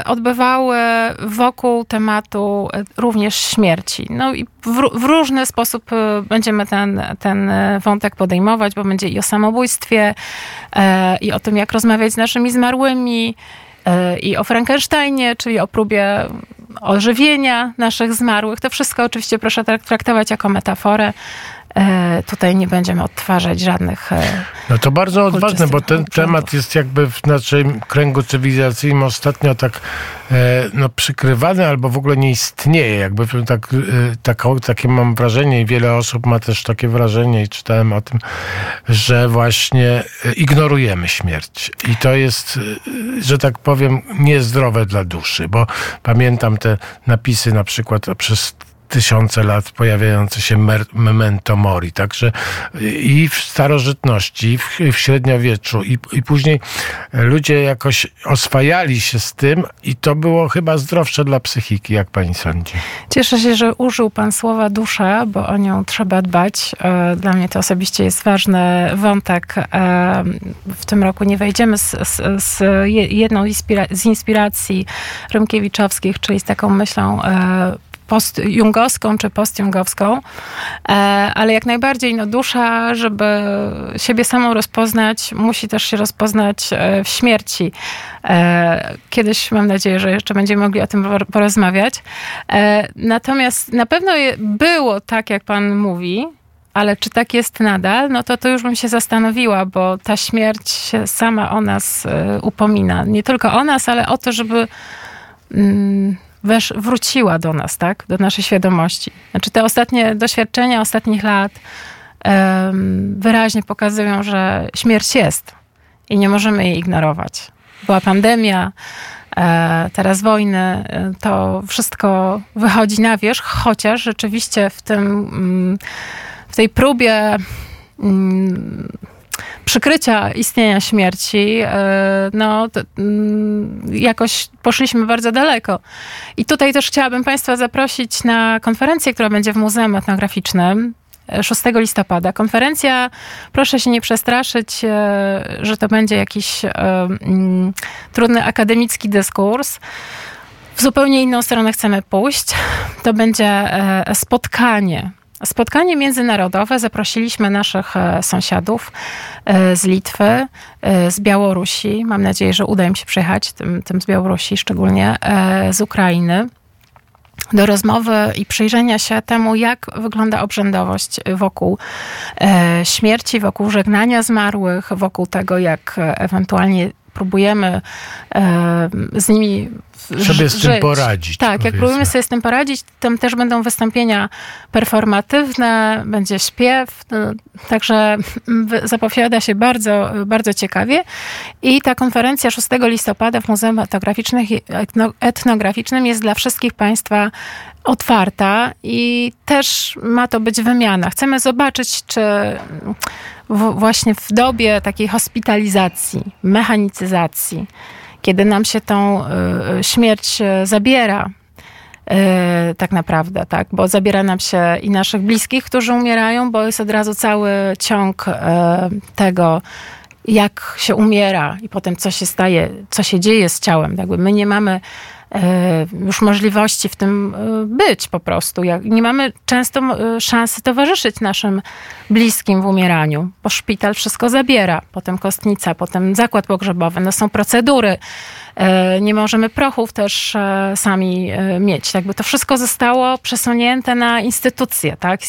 odbywały wokół tematu również śmierci. No i w, w, różny sposób będziemy ten, ten wątek podejmować, bo będzie i o samobójstwie, i o tym, jak rozmawiać z naszymi zmarłymi, i o Frankensteinie, czyli o próbie ożywienia naszych zmarłych. To wszystko oczywiście proszę traktować jako metaforę. Tutaj nie będziemy odtwarzać żadnych. No to bardzo odważne, bo ten temat jest jakby w naszym kręgu cywilizacyjnym ostatnio tak no, przykrywany albo w ogóle nie istnieje. Jakby tak, tak, takie mam wrażenie i wiele osób ma też takie wrażenie i czytałem o tym, że właśnie ignorujemy śmierć. I to jest, że tak powiem, niezdrowe dla duszy, bo pamiętam te napisy na przykład przez tysiące lat pojawiające się memento mori. Także i w starożytności, w, w średniowieczu, i, i później ludzie jakoś oswajali się z tym i to było chyba zdrowsze dla psychiki, jak pani sądzi. Cieszę się, że użył pan słowa dusza, bo o nią trzeba dbać. Dla mnie to osobiście jest ważny wątek. W tym roku nie wejdziemy z, z, z jedną z inspiracji Rymkiewiczowskich, czyli z taką myślą postjungowską czy postjungowską, ale jak najbardziej no, dusza, żeby siebie samą rozpoznać, musi też się rozpoznać w śmierci. Kiedyś mam nadzieję, że jeszcze będziemy mogli o tym porozmawiać. Natomiast na pewno było tak, jak pan mówi, ale czy tak jest nadal, no to to już bym się zastanowiła, bo ta śmierć sama o nas upomina. Nie tylko o nas, ale o to, żeby mm, wesz, wróciła do nas, tak? Do naszej świadomości. Znaczy te ostatnie doświadczenia ostatnich lat um, wyraźnie pokazują, że śmierć jest i nie możemy jej ignorować. Była pandemia, e, teraz wojny, e, to wszystko wychodzi na wierzch, chociaż rzeczywiście w tym, mm, w tej próbie mm, przykrycia istnienia śmierci, no jakoś poszliśmy bardzo daleko. I tutaj też chciałabym Państwa zaprosić na konferencję, która będzie w Muzeum Etnograficznym 6 listopada. Konferencja, proszę się nie przestraszyć, że to będzie jakiś um, trudny akademicki dyskurs. W zupełnie inną stronę chcemy pójść. To będzie spotkanie spotkanie międzynarodowe. Zaprosiliśmy naszych e, sąsiadów e, z Litwy, e, z Białorusi. Mam nadzieję, że uda im się przyjechać, tym, tym z Białorusi szczególnie, z Ukrainy do rozmowy i przyjrzenia się temu, jak wygląda obrzędowość wokół śmierci, wokół żegnania zmarłych, wokół tego, jak ewentualnie próbujemy z nimi sobie z tym poradzić. Tak, powiedzmy. jak próbujemy sobie z tym poradzić, tam też będą wystąpienia performatywne, będzie śpiew, no, także zapowiada się bardzo, bardzo ciekawie. I ta konferencja 6 listopada w Muzeum Etnograficznym, Etnograficznym jest dla wszystkich Państwa otwarta i też ma to być wymiana. Chcemy zobaczyć, czy w, właśnie w dobie takiej hospitalizacji, mechanicyzacji, kiedy nam się tą y, śmierć y, zabiera, y, tak naprawdę, tak, bo zabiera nam się i naszych bliskich, którzy umierają, bo jest od razu cały ciąg tego, jak się umiera i potem co się staje, co się dzieje z ciałem. Jakby my nie mamy E, już możliwości w tym e, być po prostu. Nie mamy często e, szansy towarzyszyć naszym bliskim w umieraniu, bo szpital wszystko zabiera, potem kostnica, potem zakład pogrzebowy, no są procedury, nie możemy prochów też sami mieć. Jakby to wszystko zostało przesunięte na instytucje, tak?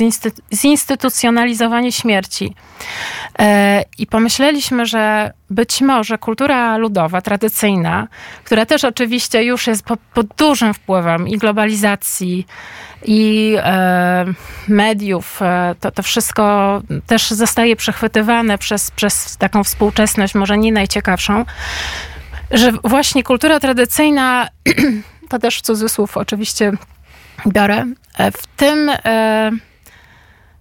zinstytucjonalizowanie śmierci. I pomyśleliśmy, że być może kultura ludowa, tradycyjna, która też oczywiście już jest pod, pod dużym wpływem i globalizacji, i e, mediów, e, to, to wszystko też zostaje przechwytywane przez, przez taką współczesność, może nie najciekawszą, że właśnie kultura tradycyjna, [CLEARS THROAT] to też w cudzysłów oczywiście biorę, e, w tym e,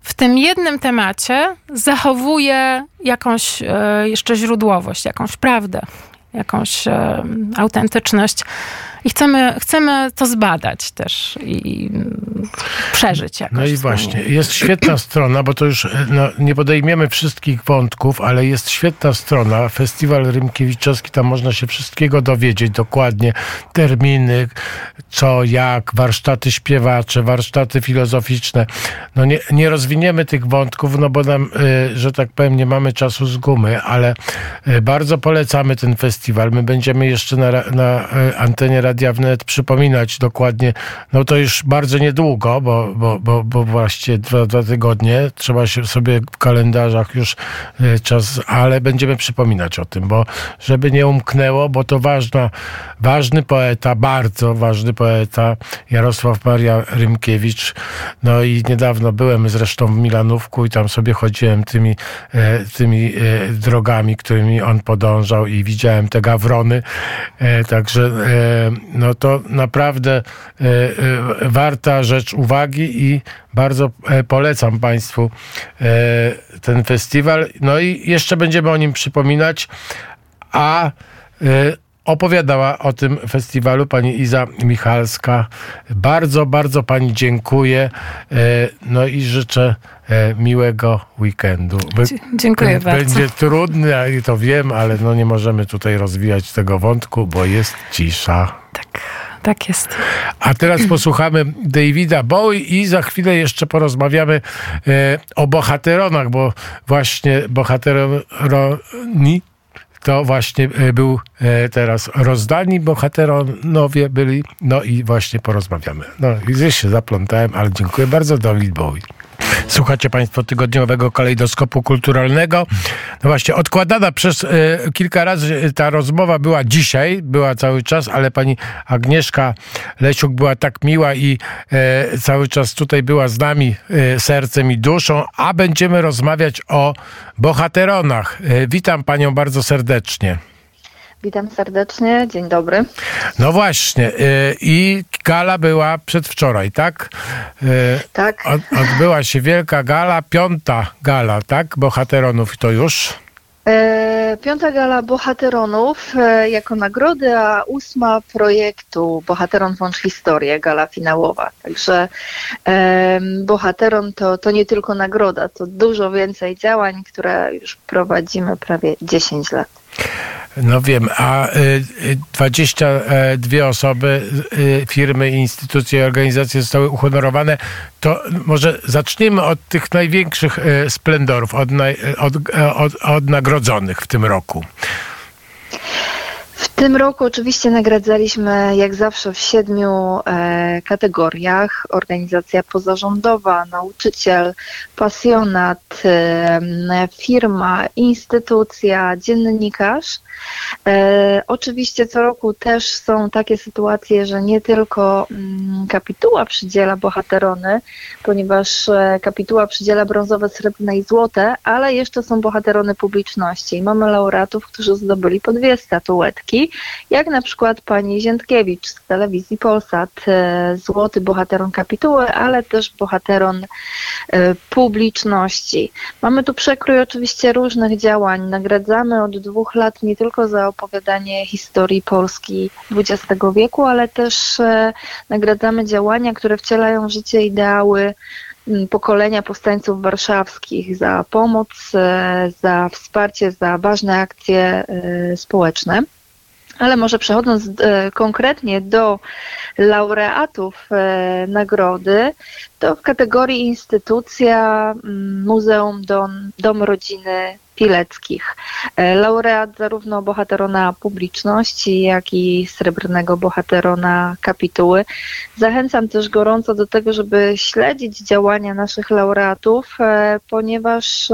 w tym jednym temacie zachowuje jakąś e, jeszcze źródłowość, jakąś prawdę, jakąś autentyczność. I chcemy, chcemy to zbadać też i przeżyć jakoś. No i właśnie, jest świetna strona, bo to już no, nie podejmiemy wszystkich wątków, ale jest świetna strona, Festiwal Rymkiewiczowski, tam można się wszystkiego dowiedzieć dokładnie, terminy, co, jak, warsztaty śpiewacze, warsztaty filozoficzne. No nie, nie rozwiniemy tych wątków, no bo nam, y, że tak powiem, nie mamy czasu z gumy, ale y, bardzo polecamy ten festiwal. My będziemy jeszcze na, na antenie Radia Wnet przypominać dokładnie, no to już bardzo niedługo, bo, bo, bo, bo właściwie dwa, dwa tygodnie, trzeba się sobie w kalendarzach już czas, ale będziemy przypominać o tym, bo żeby nie umknęło, bo to ważna, ważny poeta, bardzo ważny poeta Jarosław Maria Rymkiewicz. No i niedawno byłem zresztą w Milanówku i tam sobie chodziłem tymi, e, tymi e, drogami, którymi on podążał i widziałem te gawrony. E, także no to naprawdę warta rzecz uwagi i bardzo polecam Państwu ten festiwal. No i jeszcze będziemy o nim przypominać, a opowiadała o tym festiwalu pani Iza Michalska. Bardzo, bardzo pani dziękuję. E, no i życzę e, miłego weekendu. Dziękuję bardzo. Będzie trudny, to wiem, ale no nie możemy tutaj rozwijać tego wątku, bo jest cisza. Tak. Tak jest. A teraz posłuchamy Davida Bowie i za chwilę jeszcze porozmawiamy e, o bohateronach, bo właśnie bohateroni to właśnie e, był e, teraz rozdani bohaterowie byli, no i właśnie porozmawiamy. No i się zaplątałem, ale dziękuję bardzo, Dawid Bowie. Słuchacie Państwo tygodniowego kalejdoskopu kulturalnego. No właśnie, odkładana przez y, kilka razy ta rozmowa była dzisiaj, była cały czas, ale pani Agnieszka Lesiuk była tak miła i y, cały czas tutaj była z nami y, sercem i duszą, a będziemy rozmawiać o bohateronach. witam panią bardzo serdecznie. Witam serdecznie, dzień dobry. No właśnie, y, i gala była przedwczoraj, tak? Y, tak. Odbyła się wielka gala, piąta gala, tak? Bohateronów to już? E, piąta gala Bohateronów e, jako nagrody, a ósma projektu Bohateron Włącz Historię, gala finałowa. Także e, Bohateron to, to nie tylko nagroda, to dużo więcej działań, które już prowadzimy prawie 10 lat. No wiem, a y, y, 22 osoby, y, firmy, instytucje i organizacje zostały uhonorowane. To może zacznijmy od tych największych y, splendorów, od, naj, od, od, od nagrodzonych w tym roku. W tym roku oczywiście nagradzaliśmy jak zawsze w siedmiu e, kategoriach. Organizacja pozarządowa, nauczyciel, pasjonat, e, firma, instytucja, dziennikarz. E, oczywiście co roku też są takie sytuacje, że nie tylko mm, kapituła przydziela bohaterony, ponieważ e, kapituła przydziela brązowe, srebrne i złote, ale jeszcze są bohaterony publiczności. Mamy laureatów, którzy zdobyli po dwie statuetki, jak na przykład pani Ziętkiewicz z telewizji Polsat, e, złoty bohateron kapituły, ale też bohateron e, publiczności. Mamy tu przekrój oczywiście różnych działań. Nagradzamy od dwóch lat nie tylko za opowiadanie historii Polski XX wieku, ale też e, nagradzamy działania, które wcielają w życie ideały pokolenia powstańców warszawskich za pomoc, za wsparcie, za ważne akcje społeczne. Ale może przechodząc e, konkretnie do laureatów e, nagrody, to w kategorii instytucja mm, Muzeum Dom, Dom Rodziny Pileckich. E, Laureat zarówno bohaterona publiczności, jak i srebrnego bohaterona kapituły. Zachęcam też gorąco do tego, żeby śledzić działania naszych laureatów, ponieważ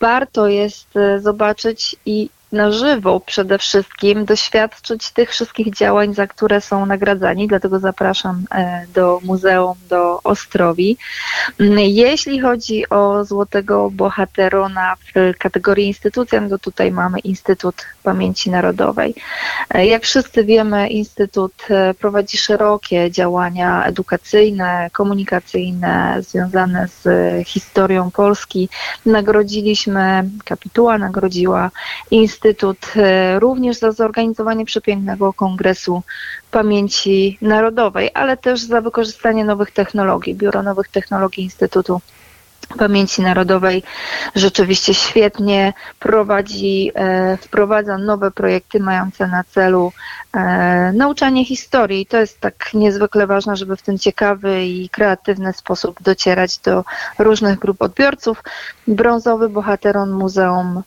warto jest zobaczyć i na żywo przede wszystkim doświadczyć tych wszystkich działań, za które są nagradzani. Dlatego zapraszam e, do muzeum, do Ostrowi. Mm, Jeśli chodzi o Złotego Bohaterona w kategorii instytucja, to tutaj mamy Instytut Pamięci Narodowej. E, Jak wszyscy wiemy, Instytut e, prowadzi szerokie działania edukacyjne, komunikacyjne związane z historią Polski. Nagrodziliśmy, kapituła nagrodziła Instytut e, również za zorganizowanie przepięknego kongresu pamięci narodowej, ale też za wykorzystanie nowych technologii. Biuro Nowych Technologii Instytutu Pamięci Narodowej rzeczywiście świetnie prowadzi, e, wprowadza nowe projekty mające na celu e, nauczanie historii. To jest tak niezwykle ważne, żeby w ten ciekawy i kreatywny sposób docierać do różnych grup odbiorców. Brązowy bohateron Muzeum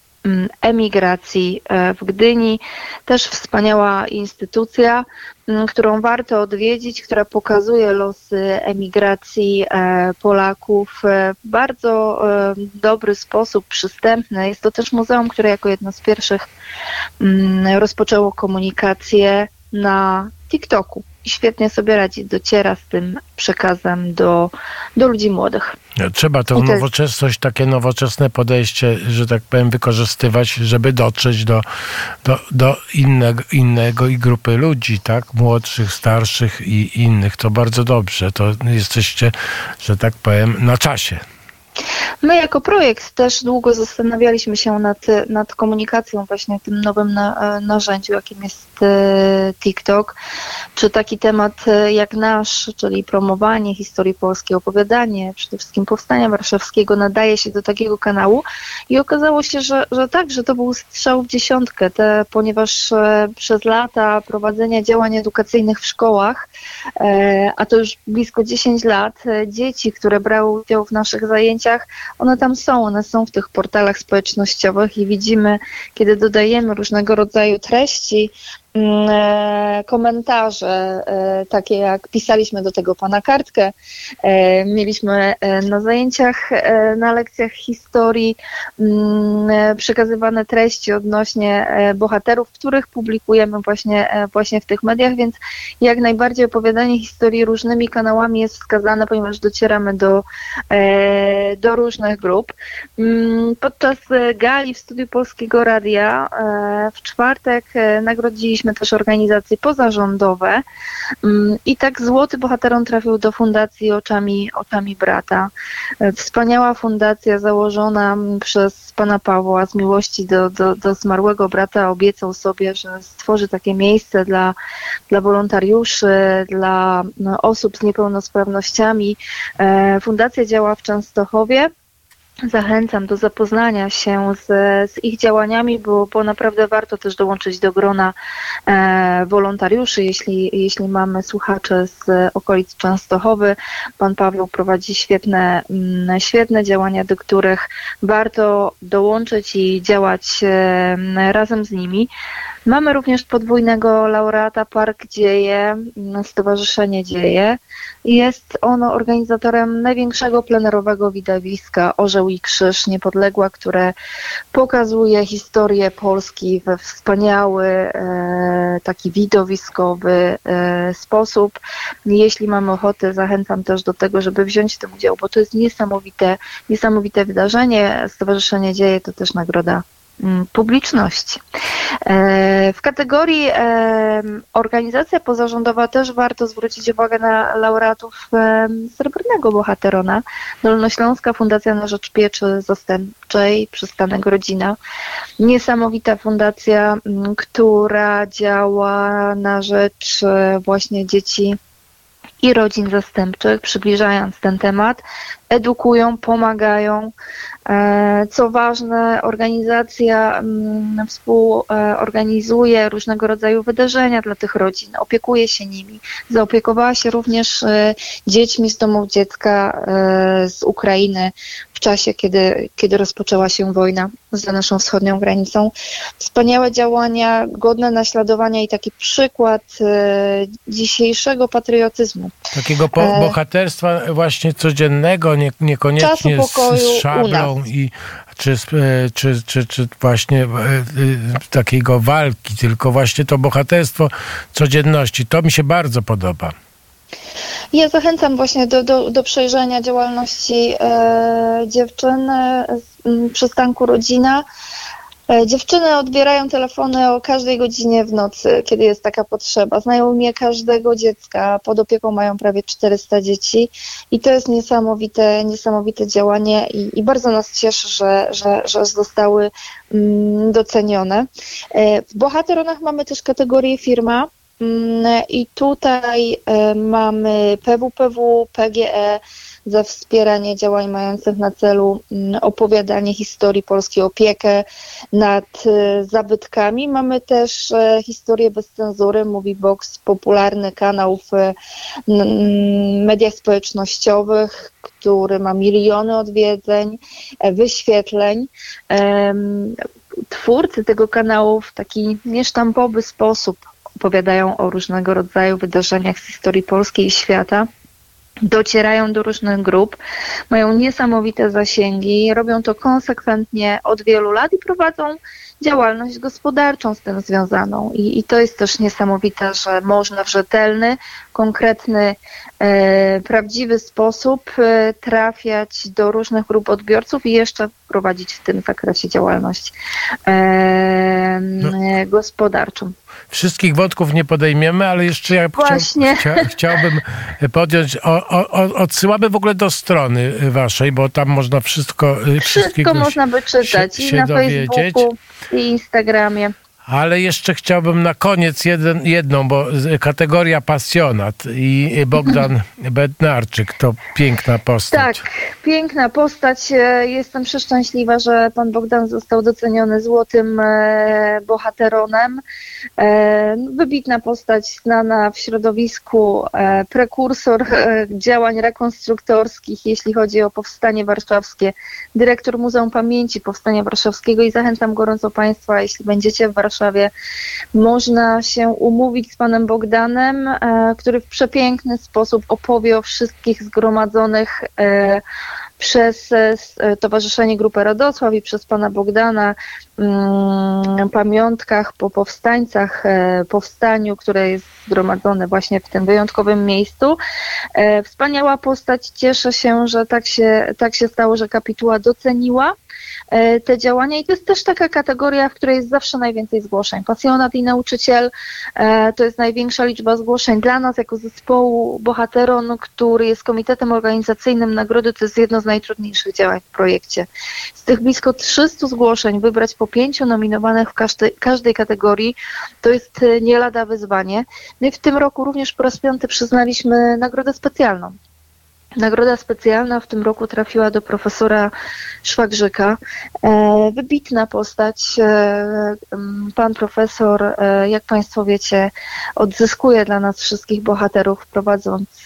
Emigracji e, w Gdyni. Też wspaniała instytucja, m, którą warto odwiedzić, która pokazuje losy emigracji e, Polaków e, w bardzo dobry sposób, przystępny. Jest to też muzeum, które jako jedno z pierwszych mm, rozpoczęło komunikację na TikToku i świetnie sobie radzi, dociera z tym przekazem do, do ludzi młodych. Trzeba tą jest- nowoczesność, takie nowoczesne podejście, że tak powiem, wykorzystywać, żeby dotrzeć do, do, do innego, innego i grupy ludzi, tak? Młodszych, starszych i innych. To bardzo dobrze. To jesteście, że tak powiem, na czasie. My jako projekt też długo zastanawialiśmy się nad, nad komunikacją właśnie tym nowym na, e, narzędziu, jakim jest e, TikTok. Czy taki temat e, jak nasz, czyli promowanie historii polskiej, opowiadanie przede wszystkim powstania warszawskiego nadaje się do takiego kanału i okazało się, że, że tak, że to był strzał w dziesiątkę, te, ponieważ przez lata prowadzenia działań edukacyjnych w szkołach, a to już blisko 10 lat, dzieci, które brały udział w naszych zajęciach, one tam są, one są w tych portalach społecznościowych i widzimy, kiedy dodajemy różnego rodzaju treści, komentarze, e, takie jak pisaliśmy do tego pana kartkę, e, mieliśmy e, na zajęciach, e, na lekcjach historii mm, e, przekazywane treści odnośnie e, bohaterów, których publikujemy właśnie, e, właśnie w tych mediach, więc jak najbardziej opowiadanie historii różnymi kanałami jest wskazane, ponieważ docieramy do, e, do różnych grup. Mm, Podczas e, gali w studiu Polskiego Radia e, w czwartek e, nagrodziliśmy też organizacje pozarządowe Mm, i tak Złoty Bohateron trafił do Fundacji Oczami, Oczami Brata. E, Wspaniała fundacja założona mm, przez pana Pawła z miłości do, do, do zmarłego brata obiecał sobie, że stworzy takie miejsce dla, dla wolontariuszy, dla no, osób z niepełnosprawnościami. E, Fundacja działa w Częstochowie. Zachęcam do zapoznania się z, z ich działaniami, bo, bo naprawdę warto też dołączyć do grona e, wolontariuszy, jeśli, jeśli mamy słuchacze z okolic Częstochowy. Pan Paweł prowadzi świetne, mm, świetne działania, do których warto dołączyć i działać e, razem z nimi. Mamy również podwójnego laureata Park Dzieje, mm, Stowarzyszenie Dzieje. Jest ono organizatorem największego plenerowego widowiska Orzeł i Krzyż Niepodległa, które pokazuje historię Polski we wspaniały, e, taki widowiskowy e, sposób. Jeśli mamy ochotę, zachęcam też do tego, żeby wziąć w tym udział, bo to jest niesamowite, niesamowite wydarzenie. Stowarzyszenie Dzieje to też nagroda publiczności. E, w kategorii e, organizacja pozarządowa też warto zwrócić uwagę na laureatów e, Srebrnego Bohaterona. Dolnośląska Fundacja na Rzecz Pieczy Zastępczej, Przystanek Rodzina. Niesamowita fundacja, m, która działa na rzecz właśnie dzieci i rodzin zastępczych, przybliżając ten temat, edukują, pomagają. Co ważne, organizacja mm, współorganizuje różnego rodzaju wydarzenia dla tych rodzin, opiekuje się nimi. Zaopiekowała się również e, dziećmi z domów dziecka e, z Ukrainy w czasie, kiedy, kiedy rozpoczęła się wojna za naszą wschodnią granicą. Wspaniałe działania, godne naśladowania i taki przykład e, dzisiejszego patriotyzmu. Takiego bohaterstwa właśnie codziennego, nie, niekoniecznie z, szablą i czy, czy, czy, czy właśnie takiego walki, tylko właśnie to bohaterstwo codzienności. To mi się bardzo podoba. Ja zachęcam właśnie do, do, do przejrzenia działalności e, dziewczyn z przystanku Rodzina. Dziewczyny odbierają telefony o każdej godzinie w nocy, kiedy jest taka potrzeba. Znają imię każdego dziecka. Pod opieką mają prawie 400 dzieci i to jest niesamowite, niesamowite działanie i, i bardzo nas cieszy, że, że, że zostały mm, docenione. W Bohateronach mamy też kategorię firma mm, i tutaj y, mamy PWPW, PGE, za wspieranie działań mających na celu opowiadanie historii polskiej, opiekę nad zabytkami. Mamy też historię bez cenzury, Mówi Box, popularny kanał w mediach społecznościowych, który ma miliony odwiedzeń, wyświetleń. Twórcy tego kanału w taki niesztampowy sposób opowiadają o różnego rodzaju wydarzeniach z historii Polski i świata docierają do różnych grup, mają niesamowite zasięgi, robią to konsekwentnie od wielu lat i prowadzą działalność gospodarczą z tym związaną. I, i to jest też niesamowite, że można w rzetelny, konkretny, e, prawdziwy sposób e, trafiać do różnych grup odbiorców i jeszcze prowadzić w tym zakresie działalność e, no. gospodarczą. Wszystkich wątków nie podejmiemy, ale jeszcze ja Właśnie. Chcia, chciałbym podjąć, o, o, odsyłamy w ogóle do strony waszej, bo tam można wszystko... Wszystko można by czytać się, i się na dowiedzieć. Facebooku i Instagramie. Ale jeszcze chciałbym na koniec jeden, jedną, bo kategoria pasjonat i Bogdan [LAUGHS] Bednarczyk to piękna postać. Tak, piękna postać. Jestem przeszczęśliwa, że pan Bogdan został doceniony złotym bohateronem. Wybitna postać, znana w środowisku, prekursor działań rekonstruktorskich, jeśli chodzi o powstanie warszawskie, dyrektor Muzeum Pamięci Powstania Warszawskiego i zachęcam gorąco Państwa, jeśli będziecie w Warszawie, można się umówić z panem Bogdanem, który w przepiękny sposób opowie o wszystkich zgromadzonych przez Towarzyszenie Grupy Radosław i przez pana Bogdana mm, pamiątkach po powstańcach, powstaniu, które jest zgromadzone właśnie w tym wyjątkowym miejscu. Wspaniała postać, cieszę się, że tak się, tak się stało, że kapituła doceniła te działania i to jest też taka kategoria, w której jest zawsze najwięcej zgłoszeń. Pasjonat i nauczyciel to jest największa liczba zgłoszeń. Dla nas jako zespołu Bohateron, który jest komitetem organizacyjnym nagrody, to jest jedno z najtrudniejszych działań w projekcie. Z tych blisko 300 zgłoszeń wybrać po pięciu nominowanych w każdej, każdej kategorii to jest nie lada wyzwanie. My w tym roku również po raz piąty przyznaliśmy nagrodę specjalną Nagroda specjalna w tym roku trafiła do profesora Szwagrzyka. E, wybitna postać. E, pan profesor, e, jak Państwo wiecie, odzyskuje dla nas wszystkich bohaterów, prowadząc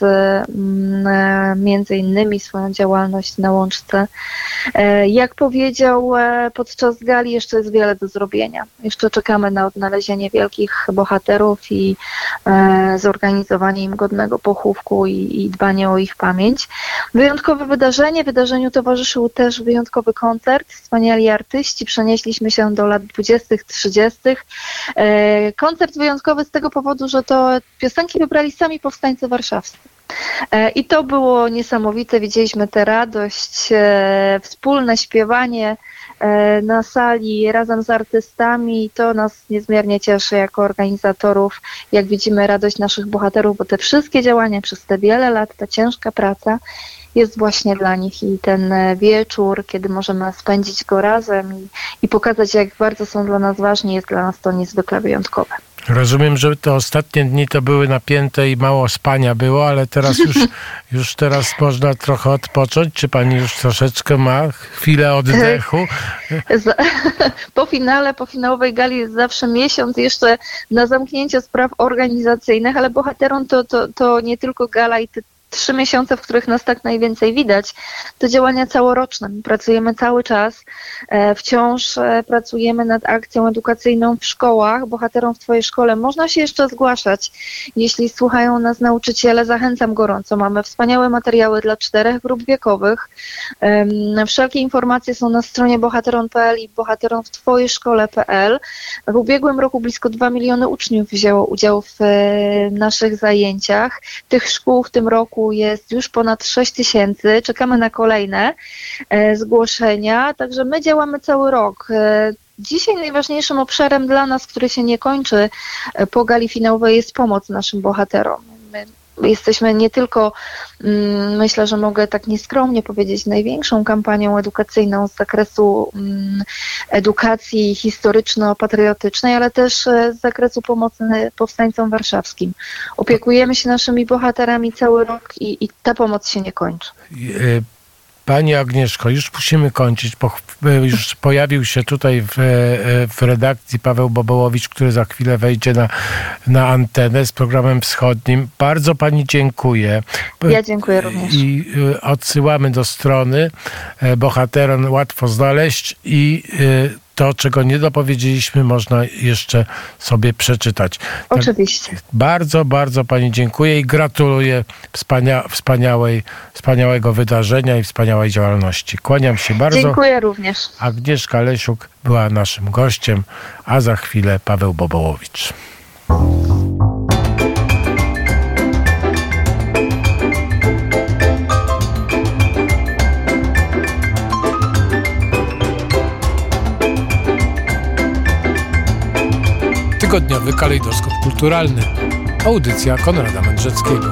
między innymi swoją działalność na łączce. Jak powiedział podczas gali, jeszcze jest wiele do zrobienia. Jeszcze czekamy na odnalezienie wielkich bohaterów i zorganizowanie im godnego pochówku i, i dbanie o ich pamięć. Wyjątkowe wydarzenie. Wydarzeniu towarzyszył też wyjątkowy koncert. Wspaniali artyści. Przenieśliśmy się do lat 20., 30. E, koncert wyjątkowy z tego powodu, że to piosenki wybrali sami powstańcy warszawscy. E, I to było niesamowite. Widzieliśmy tę radość, e, wspólne śpiewanie na sali razem z artystami i to nas niezmiernie cieszy jako organizatorów, jak widzimy radość naszych bohaterów, bo te wszystkie działania przez te wiele lat, ta ciężka praca jest właśnie dla nich i ten wieczór, kiedy możemy spędzić go razem i, i pokazać, jak bardzo są dla nas ważni, jest dla nas to niezwykle wyjątkowe. Rozumiem, że te ostatnie dni to były napięte i mało spania było, ale teraz już, [LAUGHS] już teraz można trochę odpocząć. Czy pani już troszeczkę ma chwilę oddechu? [LAUGHS] [LAUGHS] Po finale, po finałowej gali jest zawsze miesiąc jeszcze na zamknięcie spraw organizacyjnych, ale bohaterom to, to, to nie tylko gala i trzy miesiące, w których nas tak najwięcej widać, to działania całoroczne. My pracujemy cały czas, e, wciąż e, pracujemy nad akcją edukacyjną w szkołach. Bohaterom w Twojej szkole można się jeszcze zgłaszać. Jeśli słuchają nas nauczyciele, zachęcam gorąco. Mamy wspaniałe materiały dla czterech grup wiekowych. Wszelkie informacje są na stronie bohateron.pl i bohateron w Twojej szkole.pl. W ubiegłym roku blisko 2 miliony uczniów wzięło udział w e, naszych zajęciach. Tych szkół w tym roku roku jest już ponad 6 tysięcy. Czekamy na kolejne e, zgłoszenia, także my działamy cały rok. E, dzisiaj najważniejszym obszarem dla nas, który się nie kończy e, po gali finałowej jest pomoc naszym bohaterom. My jesteśmy nie tylko, mm, myślę, że mogę tak nieskromnie powiedzieć, największą kampanią edukacyjną z zakresu mm, edukacji historyczno-patriotycznej, ale też e, z zakresu pomocy powstańcom warszawskim. Opiekujemy się naszymi bohaterami cały rok i, i ta pomoc się nie kończy. E, Pani Agnieszko, już musimy kończyć. bo już pojawił się tutaj w, e, w redakcji Paweł Bobołowicz, który za chwilę wejdzie na, na antenę z programem wschodnim. Bardzo Pani dziękuję. Ja dziękuję również. I e, odsyłamy do strony. E, bohateron łatwo znaleźć i to, czego nie dopowiedzieliśmy, można jeszcze sobie przeczytać. Tak, Oczywiście. Tak, bardzo, bardzo Pani dziękuję i gratuluję wspania wspaniałej, wspaniałego wydarzenia i wspaniałej działalności. Kłaniam się bardzo. Dziękuję również. Agnieszka Lesiuk była naszym gościem, a za chwilę Paweł Bobołowicz. Tygodniowy kalejdoskop kulturalny. Audycja Konrada Mędrzeckiego.